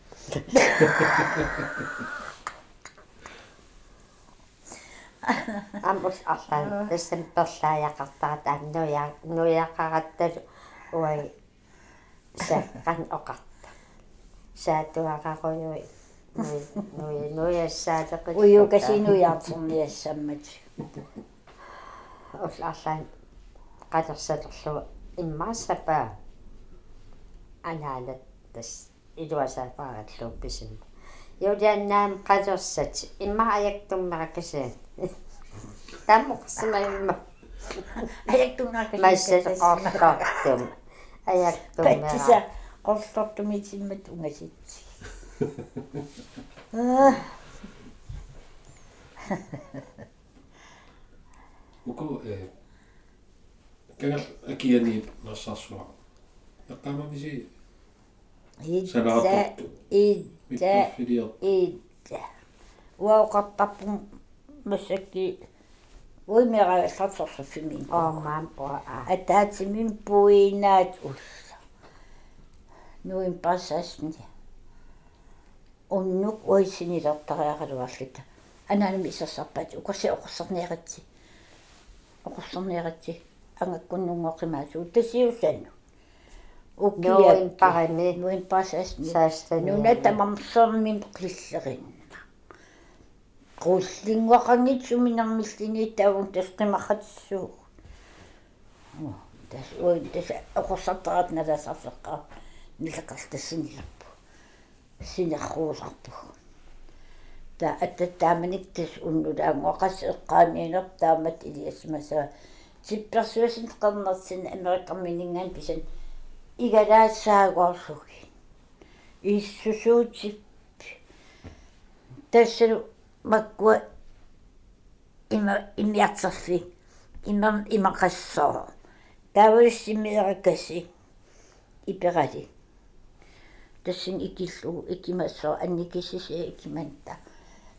амбус арлаа тассам перлааяқартарат аннуя нуяқаратталу уай саккан оқарта саатуақақуйуи нуи anhaltes iluasapaagalluuppisim juliannaam qasorsat immaajaktummerakaseen tammuqsima imma ajaktummerakaseen massalqorqartum ajaktummera patsisa qortortumitsimmat ungasitsi Uko eh, kengal akiani nasasua. Ja kama misi ungasitsi аа уко э кагал акиани нарсаарсуа яққамамиси идда идда идда уаоқартарпун массакки уимерааллартарсуффимин оомаам оа атаатимин пуинаат улла нуин пассаасни оннук уисинилертариақалуарлита анаанами исерсарпаат укаси оқорсерниаратси оқорсерниаратси ангаккуннунгоқимаасуу тасиусану нуин парами нуин пассаасни саастани нуната мамсермин қиллеринна qullingoqangitsumинэрмиллини таун тасқимахатсуу тас ой тас оқорсартарат наласарфеққаа нилақартассиниларпу синерруусарпу та аттааманик тас уннулаангоқас эққааниинер таамат илиасмаса сипперсуасин қернерсин америкамминингаан писан игалаассаагоорлуги иссусуутип тассалу маккуа има имиартерфи имам имақассоо таависсимиеракаси иперали тассин икиллугу икимассоо анникисиси икиманта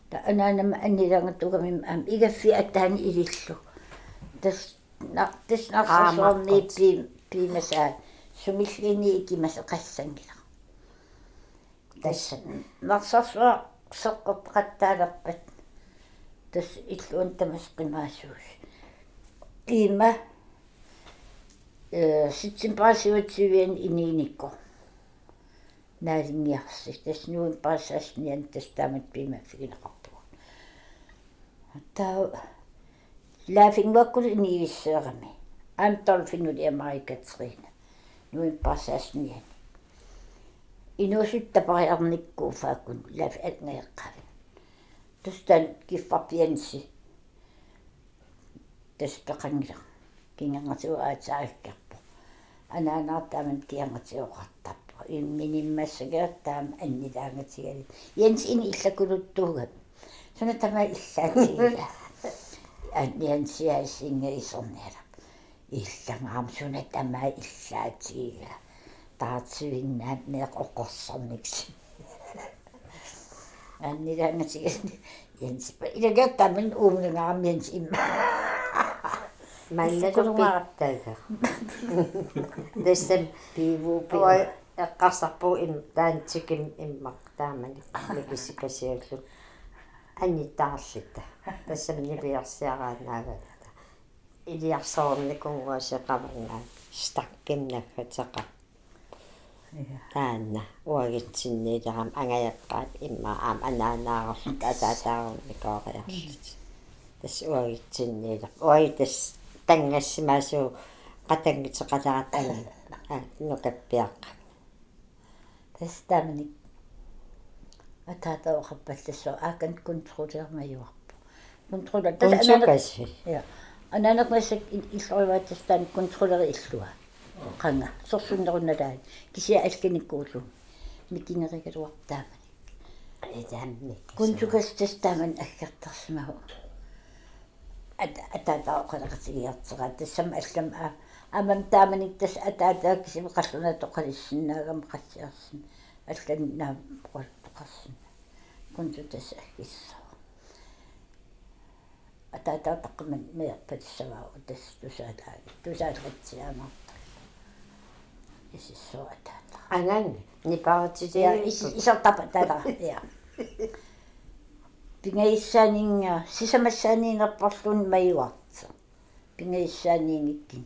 та анаанама аннилангатугамим аам игаффи аттаани илиллу тас на тас нарсорни пи пимаса сумиллини икимаса qassangila тасса нарсарсуа соққоттаалерпат тас иллуун тамас қимаасуус има э ситсимпаасиутсивиан инииникко наалингиарси тас нуун паассаасниан тас таамат пима фигинеқарпуга таа лафингваккул иниивиссеерами антол финули америкатрина нуун паассаасниан инуусуттапариарниккуу фааккун лаф атнеэккави тустан киффарпианси таспеқангила кингангатуа аатсаагаккарпо анаанартааман киангатиоқартарпо имминиммассагер таам аннилаангатигали янс ини иллакулуттуугат суна тама иллаатигила анниансиаасинга исорниала иллагаам суна тама иллаатигила таатсуиннаат неэқ оқорсарникси аннилаангатигали янс илагертамин уумнагаарми янс имма. Маллалунгааптаага дэстэм пивупи эққарсарпу им таантиким иммақ таамани микисикасиаллу анниттаарлита тассам нипиарсиараанаавалата илиарсоорникунгуасеқаварнаа стаккимнаггатеқа таанна. Уагитсинниилерам ангаяққаат имма аам анаанаарерлут атаатаарникоориарлут тас уагитсинниилер уаги тас тангассимаасуу qatangitseqalarat anga а нукаппиаққа. Тастамник атаатаоқарпаллассоо аакан контроллермаюарпу контроллер тас тасанакаси я ананакмасак иллориваат тастаан контроллери иллуа qanga сорсуннерунналаа кися алканиккуулу микинеригалуартаамани эдамник кунтукас тастааман аггартарсимагу ат атаатаоқалеқатигиартера тассам аллам а амам тааманик тас атаатаа кисим қаллуна тоқалиссинаагам qassiarsin алланнаа qoqarsin кунту тас аггиссаа атаатаа таққиман меерпатиссаваа тас тусаалаа тусаалратсиаамарта исиссоо атаата анан я нипаатитиа исертапа таала я пингаиссаанинга сисамассааниинерпарлун маюарта пингаиссааниингиккин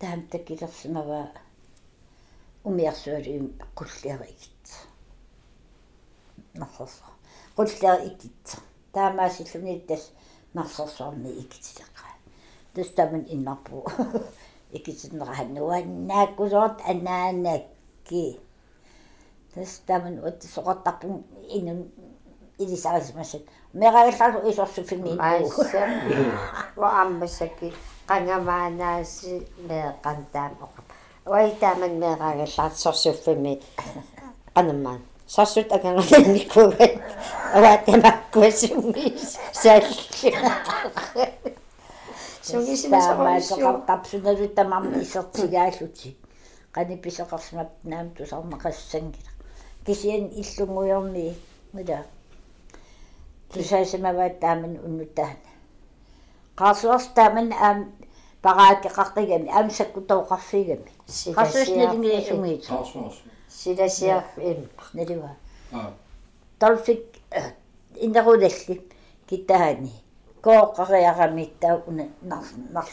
таам такилерсимава умиарсуалуим qulliarigit нарсорсо qulliar ikitsa таамаасиллуни тас نفس الصوم يكتي تقع دست من إنا بو يكتي تنغى هنوى ناك وزوت أنا ناكي دست من ودي صغط تقوم إن إذي سعيز مسل ما غير خلص إيش أصف في مين بو وعم بسكي قنا ما ناسي. ما قنتام وقب ويتامن ما غير خلص أصف في مين قنمان сорсут агангаланникугат аваатамаккуасуммис салли сугисимасоқарсуа тапсуналу тамам исертигаалути qani pisaqarsmat naam tusarnaqassangila kisian иллунгуйорни мила тусаасамаваат тааман уннутаана taaman aam параакеқартигами аамсакку тооқарфигами qaasuusналингиасунгиит Tarsvars. Силасиарф им налуа Ah. толфик индерулалли китаани кооқариарамиттаа уна нар нар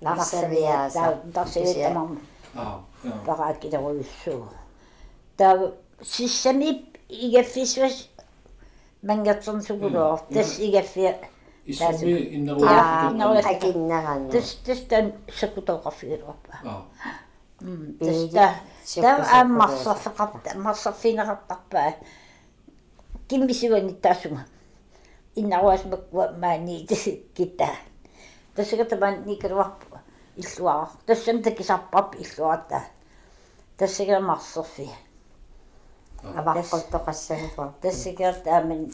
нарсавиааса тарсавиаттамарма Ah. Ja. параакилеруйуссуу таа сиссами игаффисвас мангатсернсугулоо тас игаффиа Issumi аа inneruartikut. акиннарана тас тас тан сакутоқарфигилуарпа Ah. тас таа таа ааммарсарфеқарта марсарфинеқартарпаа киммисуани таасунга иннаруас маква маани кита. Тассагатаман никеруарпу иллуара тассам такисарпап иллуарта тассагера марсерфи аваққуттоқассагуа тассагер тааман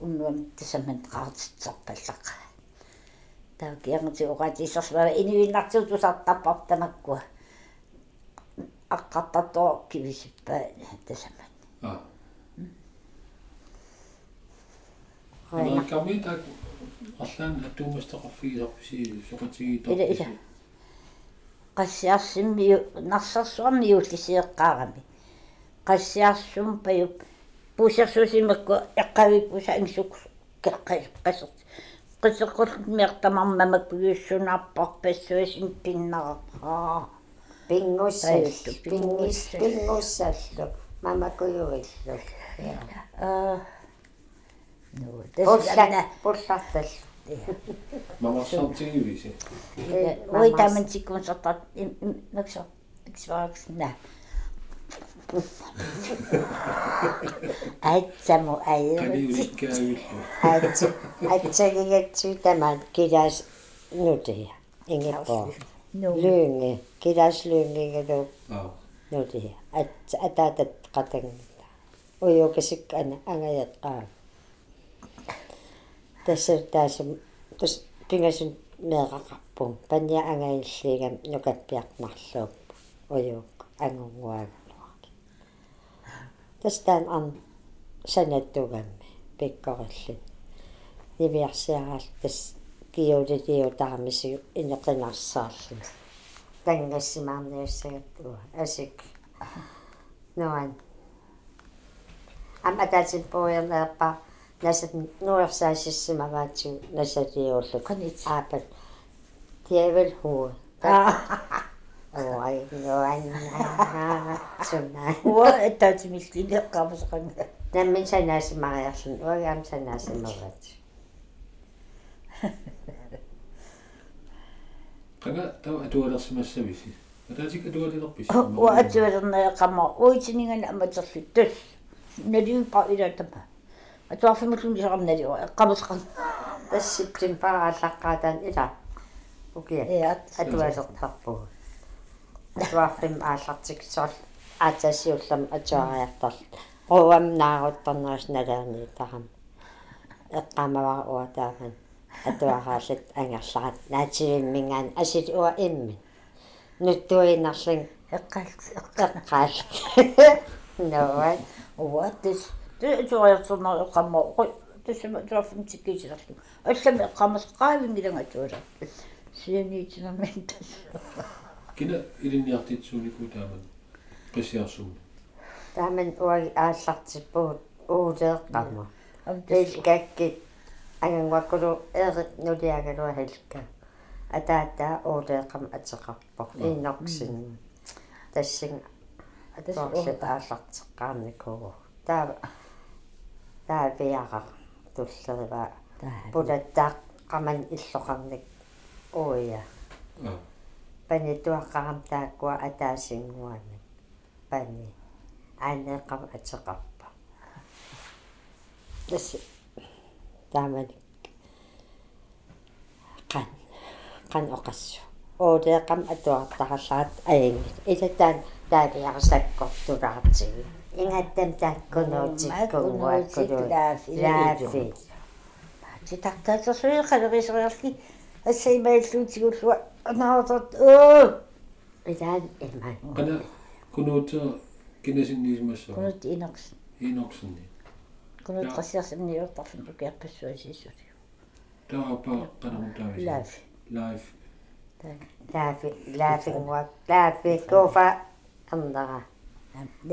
уннуам тассаман qaartitsarpallaqa таа киангати оqatiissarsmava инуиннартуу тусартарпар тамаккуа аққартартоо кивисиппаа тассаман Ah. Hoina. Kami tak аллаан атуумастеқарфигисарпси соқатигиитар. Иля, иля. qassiarsimmiu narsarsuarmiu lisiiqqaarami qassiarsum payup puusersuusimakku eqqavippusa ingsuk keqqassert qisseqqullut miartamarmamakku yuussunaarparpassuasim pinnaraqaa пингуссал Таjuttu, пингис pingussal. пингуссаллу мамакуюриллу аа ну пулла тэсна пуллартал Мамассартигивиси. ой тамантиккунсартат наксо иксваагсна айтсаму айерти Калиуликкаавиллу. аати атсагигатсу тамаат килаас нутия ингиппоо ну луунги килаас луунгигалу Ah. нутия ат атаатат qatangilla уйукасик ана ангаяттаа тассер таасам тас пингасун неэқақарпун панниа ангаиллигам нукаппиарнарлууп уйук ангунгуагалуарки тастаан ан санаттугамми пиккориллут нивиарсиараал тас киулилиу таамису инеқинарсаарлу тангассимаарниуссагаттуа асик нуан ам атаатин поернеэрпа насат нуерсаасиссимаваатсу насатиуллу Qanit. аапат тиавел хуу ой нуан сунна уа этаатимиллинеққамасақанга наммин санаасимариарлун уагаам санаасимаваат Qanga taw atualersimassavisi. Ataatik atualilерпис. уа атуалернеққама уитинингана аматерли тас налиупа илатама атуарфимуллуни сақарналиуа эққамасақан тассиптим парааллаққаатаан ила укия атуалертарпуг атуарфим ааллартиксоорл аатассиуллам атуариартарл руам наарутторнерис налаани тарам эққамавара уатааман атуарааллат ангерларат наативиммингаан асит уа имми. Нуттуинарлин эққалт эққаал ноа уа тас туаярсернаа эққамма ой тассама туарфим тиккисилерлу аллами эққамасеққаавингиланга туала сианиитинамин тас Kina iliniartitsuuliku taaman. Qisiarsum. тааман. Уаги ааллартиппуут уулеэққамма ам тас Angangwakkulu erit nuliagalua hilka атаатаа уулеэқам атеқарпор иннорксин тассин атуарлут ааллартеққарникугу таа таа виара туллерива пулаттаа уя Ah. пани туаққарам тааккуа атаасингуани пани. Аанеэқав атеқарпа. Тас таамани қан қан оқассу оолеэқам атуартараллаат аинги илатаан таалиарсаккортулаартиги ингаттам тааккунуутиккунгуаккулу лаафи титартаасерсуиқалерисериарли ассаимаиллуутигуллуа анаават оо илаан иман qana kunuuta kinasинниисмассаа кунут инерс инорсинни кунут qassiarsimniuartarfun пукиарпассуасииссули таапа qanamutaavис лаф live. Лаафи лаафингуак лаафи кофа амдара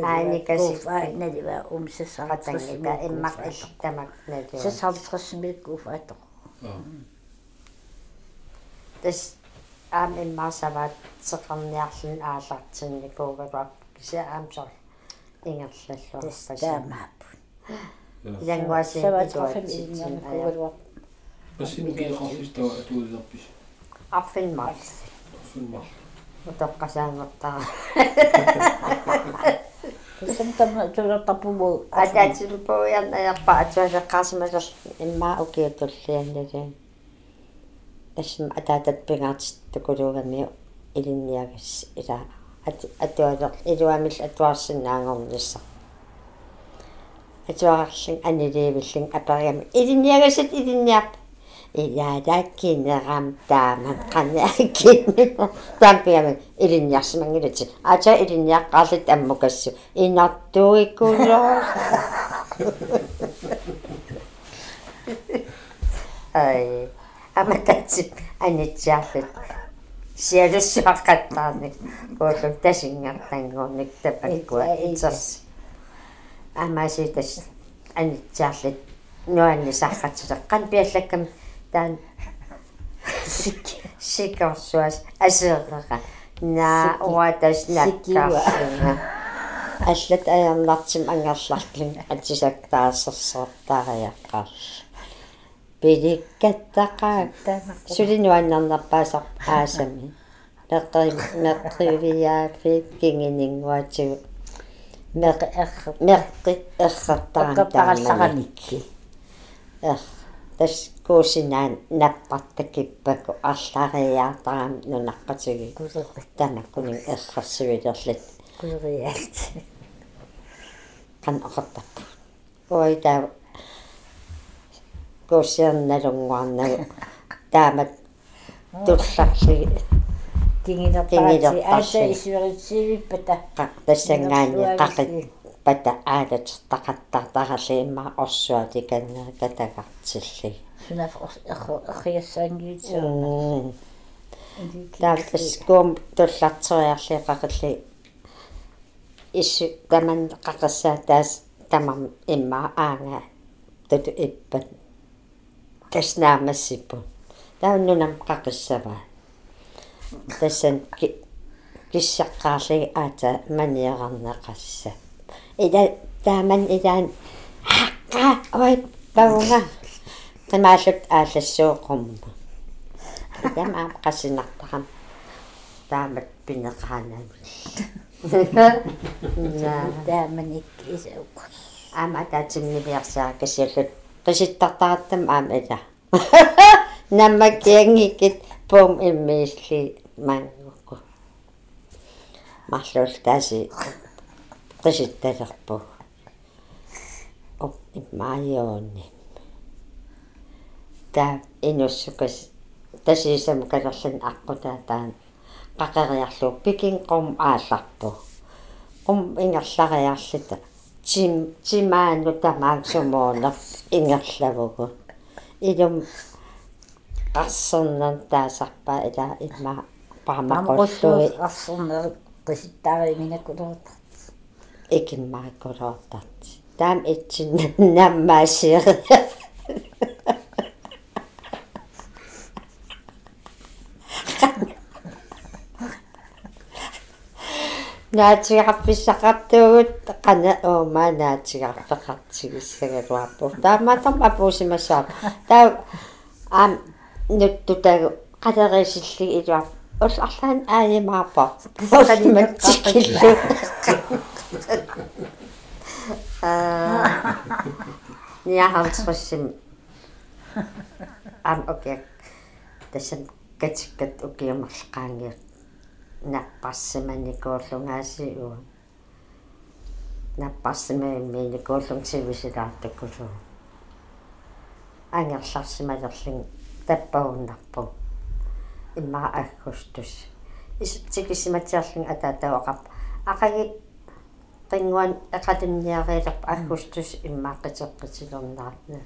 Ааникасик. налива умсасаа қатангика иммақ иллтамак налуа сасаавтрессимиккууфаатоо аа. Тас аам иммаасаваат сеқарниарлун аалартинникуугалуап кися аамсор ингерллаллуа янгуаси саватрафим илингерникуугалуа пассингеэқарлистава атуулерпис арфинмар филмар утоққасаангортара сэмтам тулертаппуу атаатилпуярнаярпа атуалеққарсимасер иммаа укиутуллианналуун тассим атаатат пингаартит тукулуугами илинниагас ила атуалер илуамил атуарсинаангорнисса атуарлин анилиивиллин апериами илинниагасат илинниарп илаадаккинерам тааман канааккин тампиами илинниарсимангилати ата илинниаққарлит аммукассу. Инартуиккулоо ай амататсип анитсиарлут. Сиалуссуаққаттаарник куулу тасингартангуурник тапаккуа. Итсерс амаситас анитсиарлут нуанни саххатсулеққан пиаллаккам таан сикорсуас асеэққа на уатас наккарлуна аллат аярнартим ангерларлун атисактаассерсертаариаққарл пиликкаттақаа сулинуаннарнарпаасар аасами. Меққи меққивиааффит кингинингуатигу меққи эрр меққи эррертаран эққартараллараникки эр тас куусинаан наппартакиппаку арлариаартарам нунаққатиги кулерит тамаккунин эррерсивилерлат кулериаалт қан оқартаппу ой таа куусиерналунгуарнагу таамат тулларли кингинертаати Кингинертаати. ааса исуеритсивиппата тассангаани қақит пата аалатертақаттартаралиимма орсуати каннаа катагартилли сунаф эрр эрриассаангиутсуна таавтас куум туллартериарли қақилли иссу таман қақассаа таас тамам имма аанга туту иппат каснаамассиппу тауннунам қақиссава тассан киссаққаарлиги аата маниарарнеқасса ида тааман идаан хаққа ой паунга тамаалут аалассуоқумма идам аам қасинартарам таамат пинеқаанами на тааманик исауқ аама таатимнивиарсаа касиаллут. Qisittартараттам аама ила наммаккиангиккит пум иммиилли mängu. Mahdollisesti käsi, sitten tappu. Oppi majooni. Niin. Tää innossukas, tässä se mukana sen akku tähän. Kakariaslu pikin kom aasappu. Kom ingassariassit. Tim, timaannu tämän sumoona ingassavuku. Idum kassunnan tää sappaa edä ilmaa paamaqulluи арсернер qisittaarimingakkulерта ikimmaakkulortart taam itsin nammaasieri наатигарписсақартуугут қана уума наатигарпеқартигиссагалуарпу таамаатам апуусимасаап таа аам нуттутагу қалерисилли илуар улларлаан ааймаапа уллиматсикиллу аа. Ниахалцруссим ам окей. Тасам катиккат укиумарлqaangiut наппарсиманикууллунгаасиу наппарсимаимминикууллунгсивисилаартаккусу ангерларсималерлин таппагуннарпу имма аггустус исутсикисиматиарлин атаатауақап ақаги qinguan aqatunniareelerp аггустус иммааққитеққитилернаартна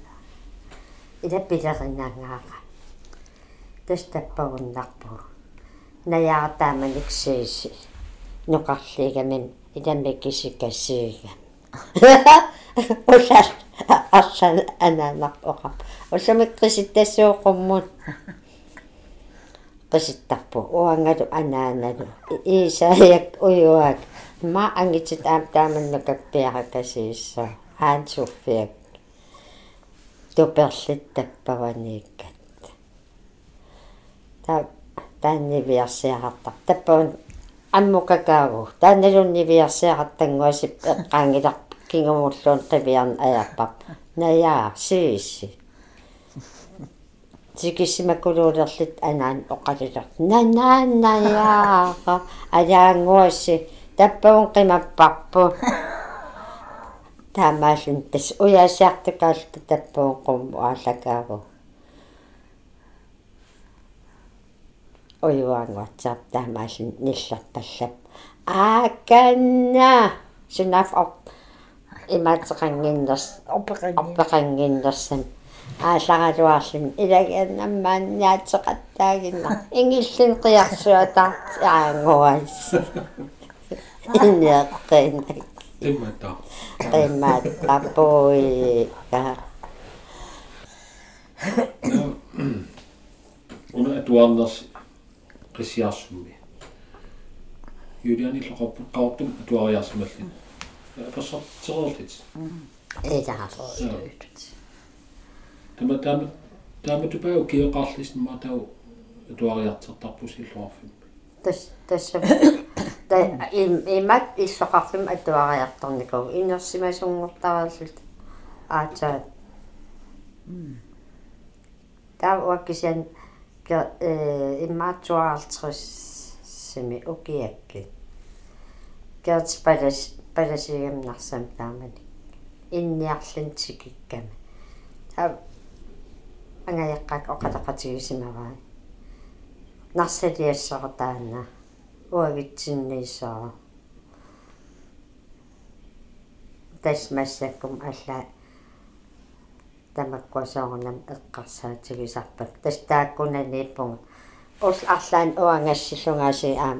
илаппилериннаангааqa тас таппагуннарпу наяартааманиксииси нуқарлигамин иламмиккисиккассиига усал арсан анаанарпоқап усамиккиситтассууқуммут qisittарпу уангалу анааналу иисааяк уюак ма ангитит аам тааманнакаппиаракасиисса аансуффиак туперлит таппаванииккат та тааннивиарсиарартар таппаван аммукакаагу таанналуннивиарсиараттангуасип эққаангилар кингумуллуун қивиарн аярпап. Наяа сиисси тикиссимакулуулерлит анаан оқалилер нанааннаяаqa алаангуасси таппагун қимаппарпу таамаалун тас уяасиартукаалта таппагун қумму ааллакаагу оюаангуатсаап таамаалун нилларпаллап ааканна сунаф оп имаатеқангиннерс опеқангиннерсан ааллагалуарлун илагианнаммаанниаатеқаттаагинна ингиллин қиарсуата аангуас инеққинак иммата. Qimmattapui ka уна атуарнерс qisiarsummi юлиани лоқорпу қаортум атуариарсималли пассартитерерлит edaarlut тама тама тама тупау киоқарлисма тау атуариартертарпусиллуарфим tas tas та им имат иллоқарлум атуариарторникуу инерсимасунгортараллут аата таа уаккисиан ке э иммаатсуаартэрс сими укиакки кэрт палас паласигамнарсам таамани. Инниарлун тикикками таа ангаяққак оқатақатигисимаваа нарсалиассақатаана уагитсинниисаа тасмассаккум алла тамаккуасоорнам эққарсаатигисарпак тастааккунаниппунга ус арлаан уангассиллунгааси аам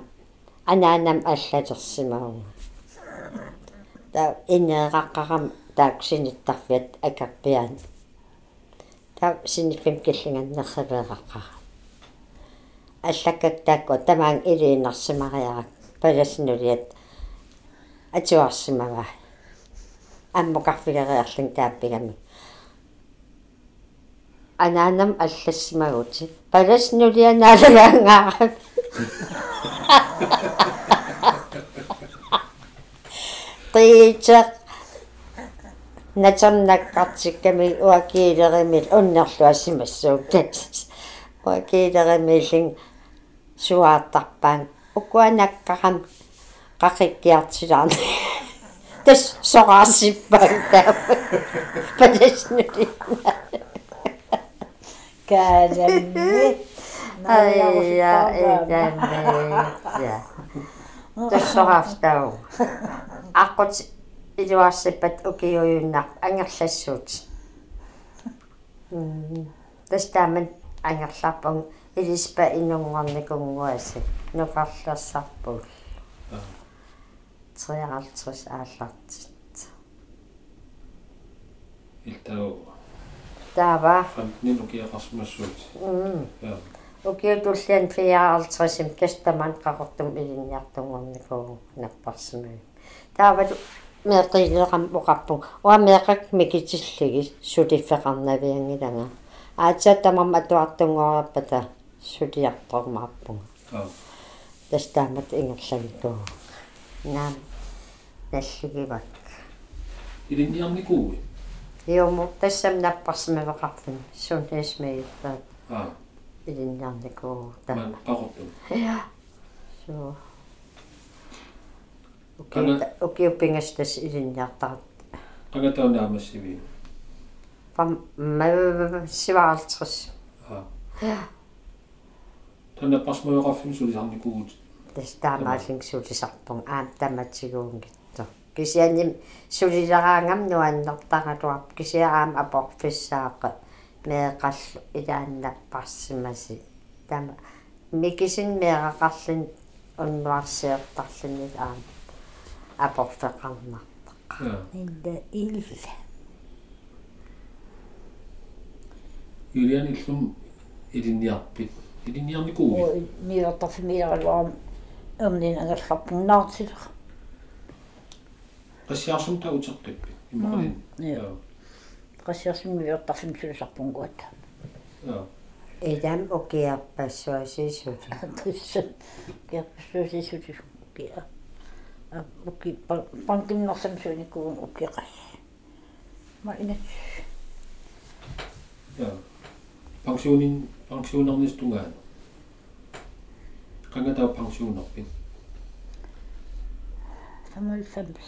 анаанам аллатерсимаунга та инеэқаққарам тааксиниттарфиат акаппиан та синиффим киллинганнерсавеэқаққара аллаккаттаакку тамаан илииннарсимариарак паласнулиат атуарсимава аммукарфилериарлун тааппигами. Анаанам аллассимагути паласнулианаалагаангаарак тиичер натернаккартикками уакиилеримил уннерлуассимассуук уакиилеримиллин суаартарпаан укуанаккарам qaqikkiartilaarni tas soqaarsippaak taa palasnuli kaalammi aya idame ya tas soqaartau aqqut iluarsippat ukiuyunnar angerlassuut tas taaman angerlarpung илиспа инунгорникунгуаси нукарлассарпул 53 ааллартит. Илтау таава фантнин укиақарсимассуут я укиутуллиан 54-им кастаман қақортум илинниартунгорникуу наппарсимаа таавалу оқарпу уа меқак микитиллиги сулиффеқарнавиангилага аатсаатамам атуартунгораппата сулиартормааппунга аа тастаамат ингерлавикуу наам наллугивак илинниарникууи иуму тассам наппарсимавеқарфин суннисмииллаат аа илинниарникуу та ман qaqortum я соо Кана- окей окей пингастас илинниартарат qangataunaamassivi пам маа сиваалтрис аа. Я тана пасмаёqarfim сулисарникуут тас таамаалингсуулисарпун аам таматсигуунгитто кисианим сулилераангам нуаннертаралуап кисиараам апорфиссаақа меэқаллу илааннаппарсимаси тама микисин меэқарлин уннуарсиертарлунит аам апорфеқарнар аа инда ил. Юлиан иллум илинниарпит илинниарникууи о миортарфимилерлуарам умнин агалларпуннаартилер qassiarsum ta utertippi imaqalin ja. 僕パンクの戦争にこう起きかしまあいいね Ja, pensioen in, pensioen dan is ja gaan. Kan het ook pensioen op in? Van mij fems.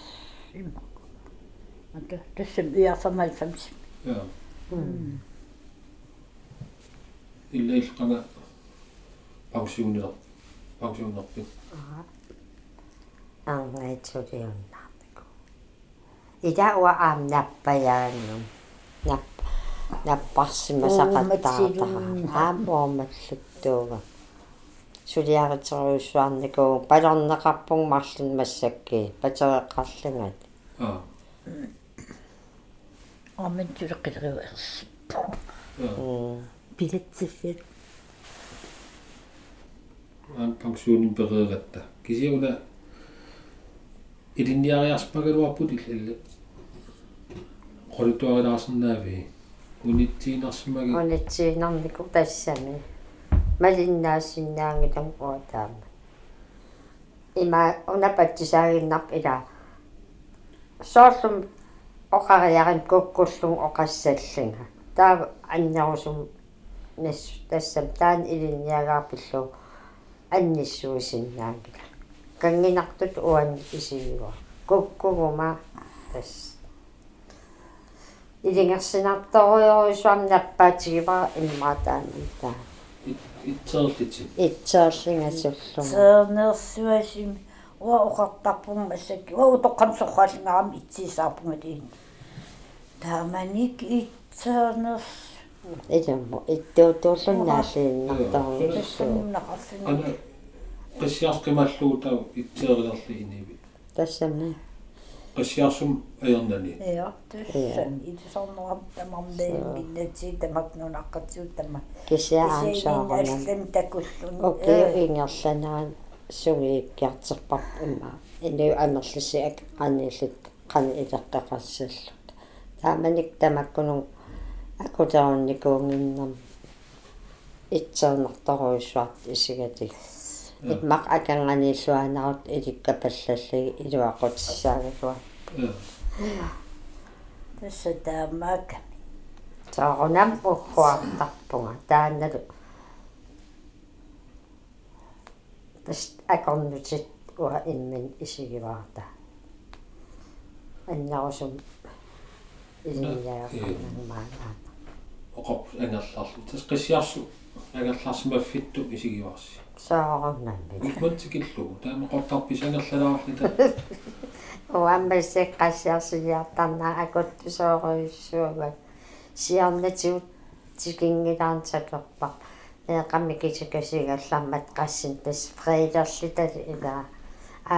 Want dat is een uur van mij. Ja. Ik lees kan pensioen ида уа аам наппаяаннум нап наппарсимасақаттаата аам оомаллуттууга сулиаритериуссуарнику палернеқарпуг марлун массакки патереққарлугат аа аа билетсиффит aan pensionin pereeratta kisiuna ilinniariarspagaluarput illa qolituarilaarsinnaavi unittiinarsimagi онитсиинарнику тассами малиннаассиннаангилам уатаама има унапатсисаагиннарп ила соорлум оқариарин куккуллун оқассаллинга таа аннерусум нас тассам таан илинниагаарпиллу анниссуусиннаангила кангинартут уан исигуа куккугума тас илингерсинарторуйорусуам наппаатигива иммаатаамита. Itseerliti итсааллингасуллума сэрнерсуасим уа оқартарпун массакки. Уа утоққамсорраалингаами итсисаарпунгат тааманик итсернерс илумму иттуутууллуннааллииннарторуйссуу тассаннақарфини ana qassiarqimalluutau itseerilerli inivi тассами qassiarsum ajernani ja гиннати тамакнунаққатсуут тама кисиаам саарнам аллан такуллун окей ингерланаан сугииккиартерпарп имма инуу амерлисиак qanillut qani илеққеқарсаллут тааманик тамаккунун акутерунникуунгиннам итсернарторуйссуарт исигатик иммақ аканганииллуанарут иликкапаллаллиги илуақутиссаагалуа аа тасса таамаак саарунам уххуартарпунга таанналу тас акорнутит уа иммин исигиваарта аннарусум илиннааернамаанаа oqop angerlarlu tas qassiarsu angerlarsimaffittu isigivarsi саарунамми ikmantikillu taama qortarpis angerlalаарlita уаммассеққассиарсилиартарнаа акуттусооруйуссуага сиарнатигут тикингилаансалерпар неэқамми кисакасигаллармат qaссин тас фрейдерлитали илаа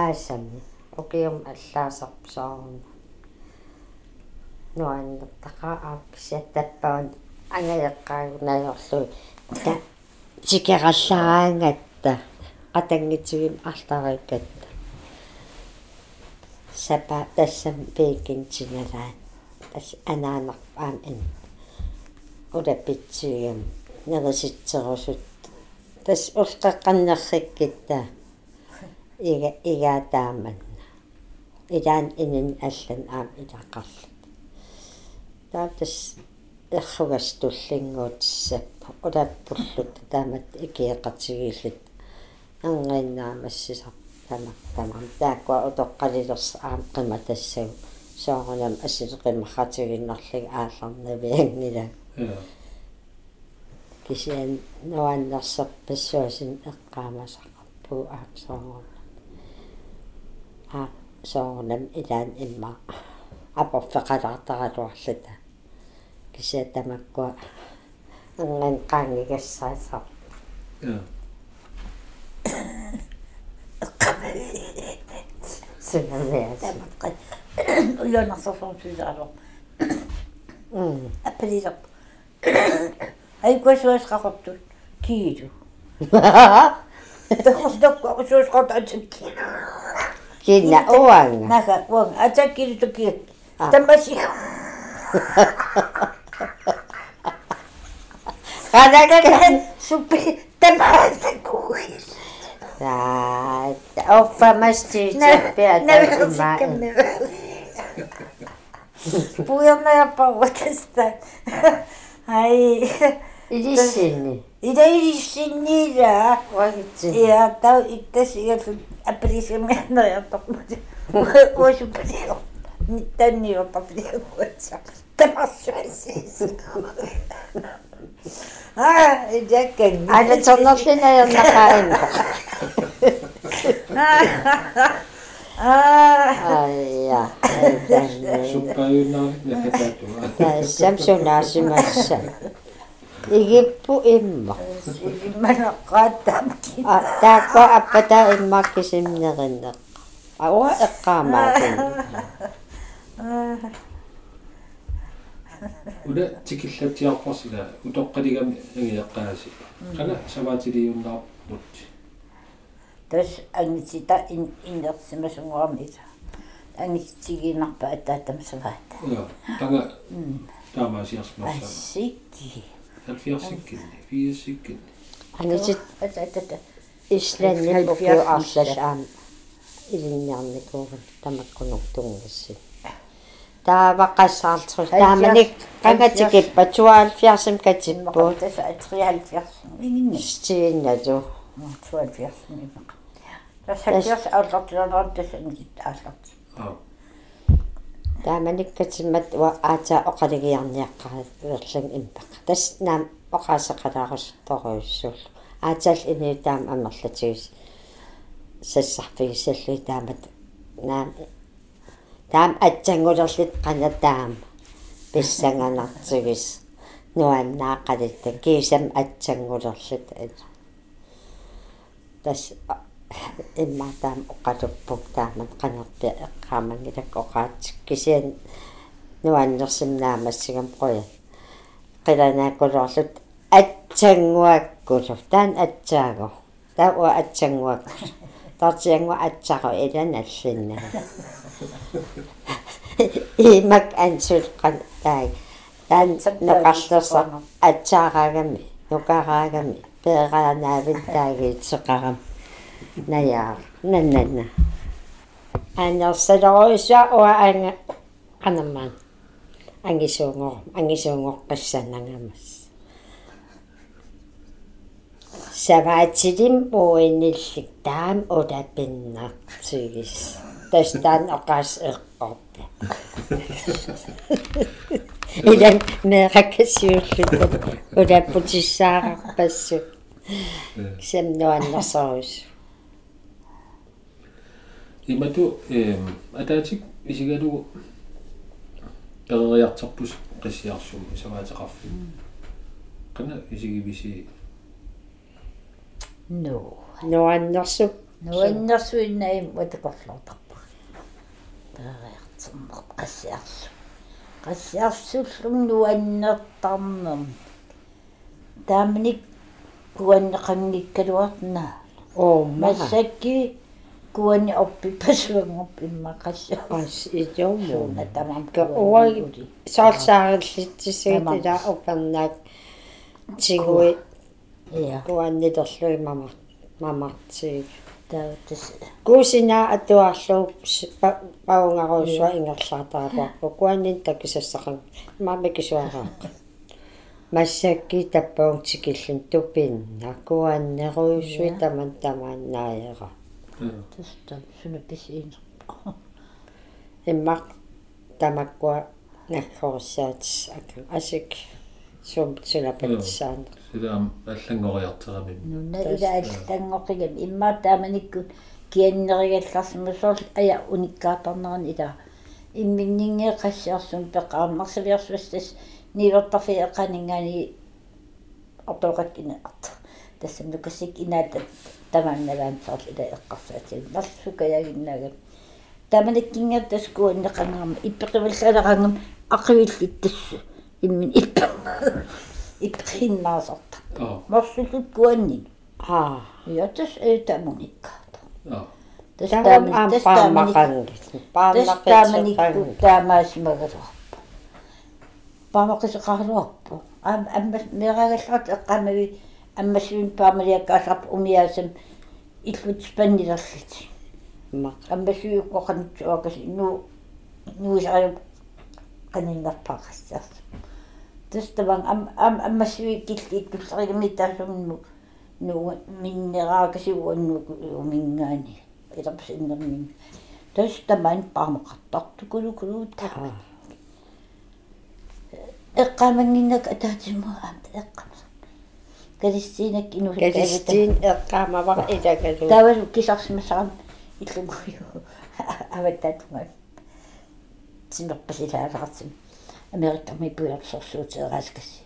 аасами окиум аллаасарпсаарун нуаннертаqa аапкисиаттаппаун ангаеққаагунаалерлуи та тикераллараангатта qatangitsugim артариккатта сапа тассам пеекинтигалаа тас анаанер аам ин улапитсигам нериситсерусут тас улқеққаннерриккитта ига игаатааманна илаан инин аллан аам илаққарлут таатас эрхугас туллингуутиссаппу улаппуллут таамат икиэқатигииллут ангайнаамассисар тамак тамам тааккуа утоққалилерс аам қима тассагу соорнам ассилеқиммахатигиннарлиг аалларнавиангила кисиан нуаннерсерпассуасин эққаамасақарпу ааксоорна а соорнам илаан имма апорфеқалаартаралуарлута кисиа тамаккуа анган نصف الناس ما تقل. ولا نصف في جارهم ابلي رب هاي كوش واش خاطبتو كيجو تخش دوك واش واش خاطبتو تشكي كينا اوان ناكا اوان اتاكي تشكي تمشي هذا كان. شو بي تمحزك ويش суппи тамасаккуи та оффамасти таппиа Пуернааппарватаста. Ай. илиссини Идаилиссинниила. вагитси Я тау иттасигалу آه جاكك. على تصنف لنا يا النقايل آه أيوة. الشمس ناشمة الشمس. يجيبوا إما. إما نقاد تمكين تاكو أبدا إما كشم نغنق أو إقامة. Uda tikillatiarparsila utoqqaligami angiaqqaasi. Qana savaatiliunnaarput. тас ангитита ин иннерсимасунгуармита ангитсигинарпа аттаатам саваата Ja. Tanga taamaasiarsmarsama. ассикки Alfiarsikkinni, fiisikkinni. анисит ататата исланни пукку арлал аам илинниарникуурин тааваққассаартрус тааманик qangatikippa 72 katippuut тас атриалфиарс ингинни стииннату туалфиарс мимақ тас хатиарс ааллартиланерат тас ангит аалларт Ah. тааманиккатиммат уа аата оқалигиарниаққааверлан импақ. Тас наам оқаасақалаарус торуйуссуул аатаал ини таам амерлатигис сассарфигисаллуи таамат наам таам атсангулерлит қана таам писсанганартигис нуаннаақалитта кисам атсангулерлит тас имма таам оқалуппук таамат канерпи эққаамангилак оқаатик кисиан нуаннерсимнаамассигам қоя қиланааккулоорлут атсангуаккулу. Таан атсаагу. Таа уа атсангуакку тартиангуа атсаро иланаллинна имак ансулқан таи таан нуқарлерса атсаараагами нукараагами пеэраанаавит таагиитсеқарам наяар наннанна анерсалоруисуа уа анга анамман. Ангисуунгор ангисуунгор қассанангамас саваатилим уиниллик таам улапиннартигис тастан оқас эққорпа илан меракасиуллут улаппутиссаарарпассу семнуаннерсорус Imatu ehm ataatik isigalugu qereriartarpus qissiarsum savaataqarfi. Qana isigivisi no нуаннерсуп нуаннерсуиннаим утакорлуутарпа тариартэрнер qassiarsu qassiarsullum nuannertarnum таамник куаннеқангиккалуартнаа оо маса массакки куанни оппи пасуангорп иммақассаа ас итомо суна тамам ка уаги соорсаариллитсисуит ила упернаак тигуи я куаннилерлуи мама мамартиг таа тас куусина атуарлуу паунгаруусуа ингерлаартарапуарпу куаннин такисассақан маами кисуараа массакки таппаунтикиллун тупинна куаннеруйуссуи таман тамааннааяра тас таа суна писиин иммақ тамаккуа наккорсаатис ака асик сум сулапатсаан силаам аллангориартерами нуна илааллангоқигам иммаа тааманиккут кианнеригалларсимусоор ая униккаатарнеран ила. Имминнингee qassiarsum peqaarmarsaviarsuassas нилортарфи эқанингаани ортоқат ина арта тассам нукассик инаата тамаанналаан саарл ила эққарсаатин нарсукаягиннаагам таманиккингат таскуаннеқангама иппеқиваллалерангам ақивиллит тассу иммин иппа иппиннаасарта аа марсулут куаннин аа я тас э тамуниккаата аа тас тамам тааманик тас аампаамақангит тас тааманикку таамаасимагалуарпа паамақисеқарлуарпу аам амма мерагалларат эққамави аммасуин паамалиаккаасарп умиаасам иллут спаннилерлит мақ аммасуиуккоқанутсуакас ну нуисариуп каниннарпаақассаарс тестабан ам ам аммасуиккилли иккуллеригми таасумну ну миннераакасиуанну умингаани илерпсиннермин тестаман паамақартартукулукулуу таа эққамангиннак атаатиму аамта эққамса калиссинак калистин инулуккаавита эққаамавар илагалу тавалу кисарсимасарам иллугуйу аваттатунга тимерпасилаалератсим америкками пуярсорсуутеерааскасси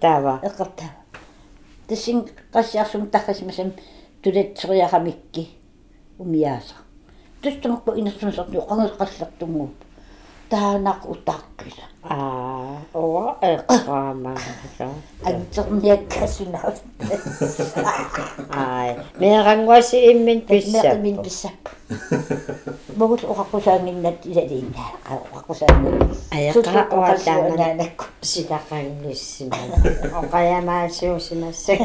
тава эққартаа тасин qassiarsum тахасмасам тулатсериарамикки умиааса тустамакку инерсумасорнуу қангеққаллартунгуу Таанақ утаақкила аа ова эққаама антерниаккасунаа ай мерангуаси иммин писсап мин писсап могут оқаққусаангиннат илалииннаа оқаққусаангин аякка оатаана наанакку силақангиссима оқаямаасуусимассак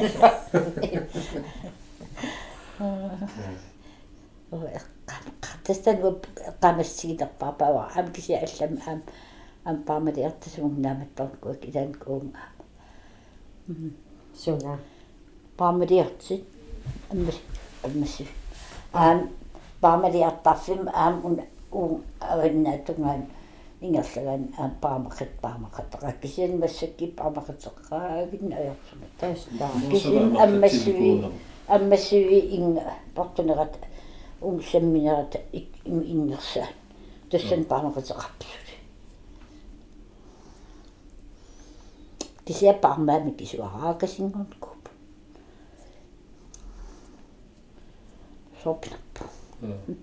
тастан qamassigilerpaapaa am kisi allam am am paamaliartasugum naamattorkuak ilaan kuunga суна paamaliartit аммас аммасси аам paamaliartarfim aam un uun аваннаатунгаан ингерлаган аам paamaqat paamaqat qakisian massakki paamaqatseqqаагин аярсума таста кисин аммассуи аммассуи инга портунерат uciemniać im inne mm. se. To jest ten Pan absolut. Det ser bare med, men de så har ikke sin håndkup. Så knap. Mm.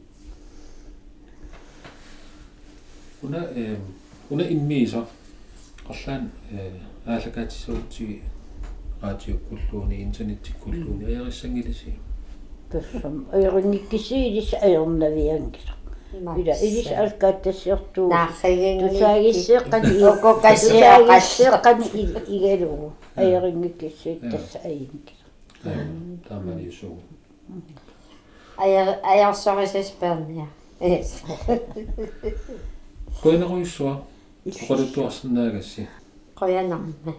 Una, eh, una immiisa, ollan aallakaatissuutsi raatiukkulluuni, internettikkulluuni ajarissangilisi. Mm. Тассам аерниккисиилис аернавиангила ила илис алкааттассиортуу тусаагиссеэккани тусаагиссеэккани игалугу аерниккиссиит тасса аингила тааманиусуу ая аярсорисасперния коинеруйссуа qoluttuarsinnaagassi qoyanarma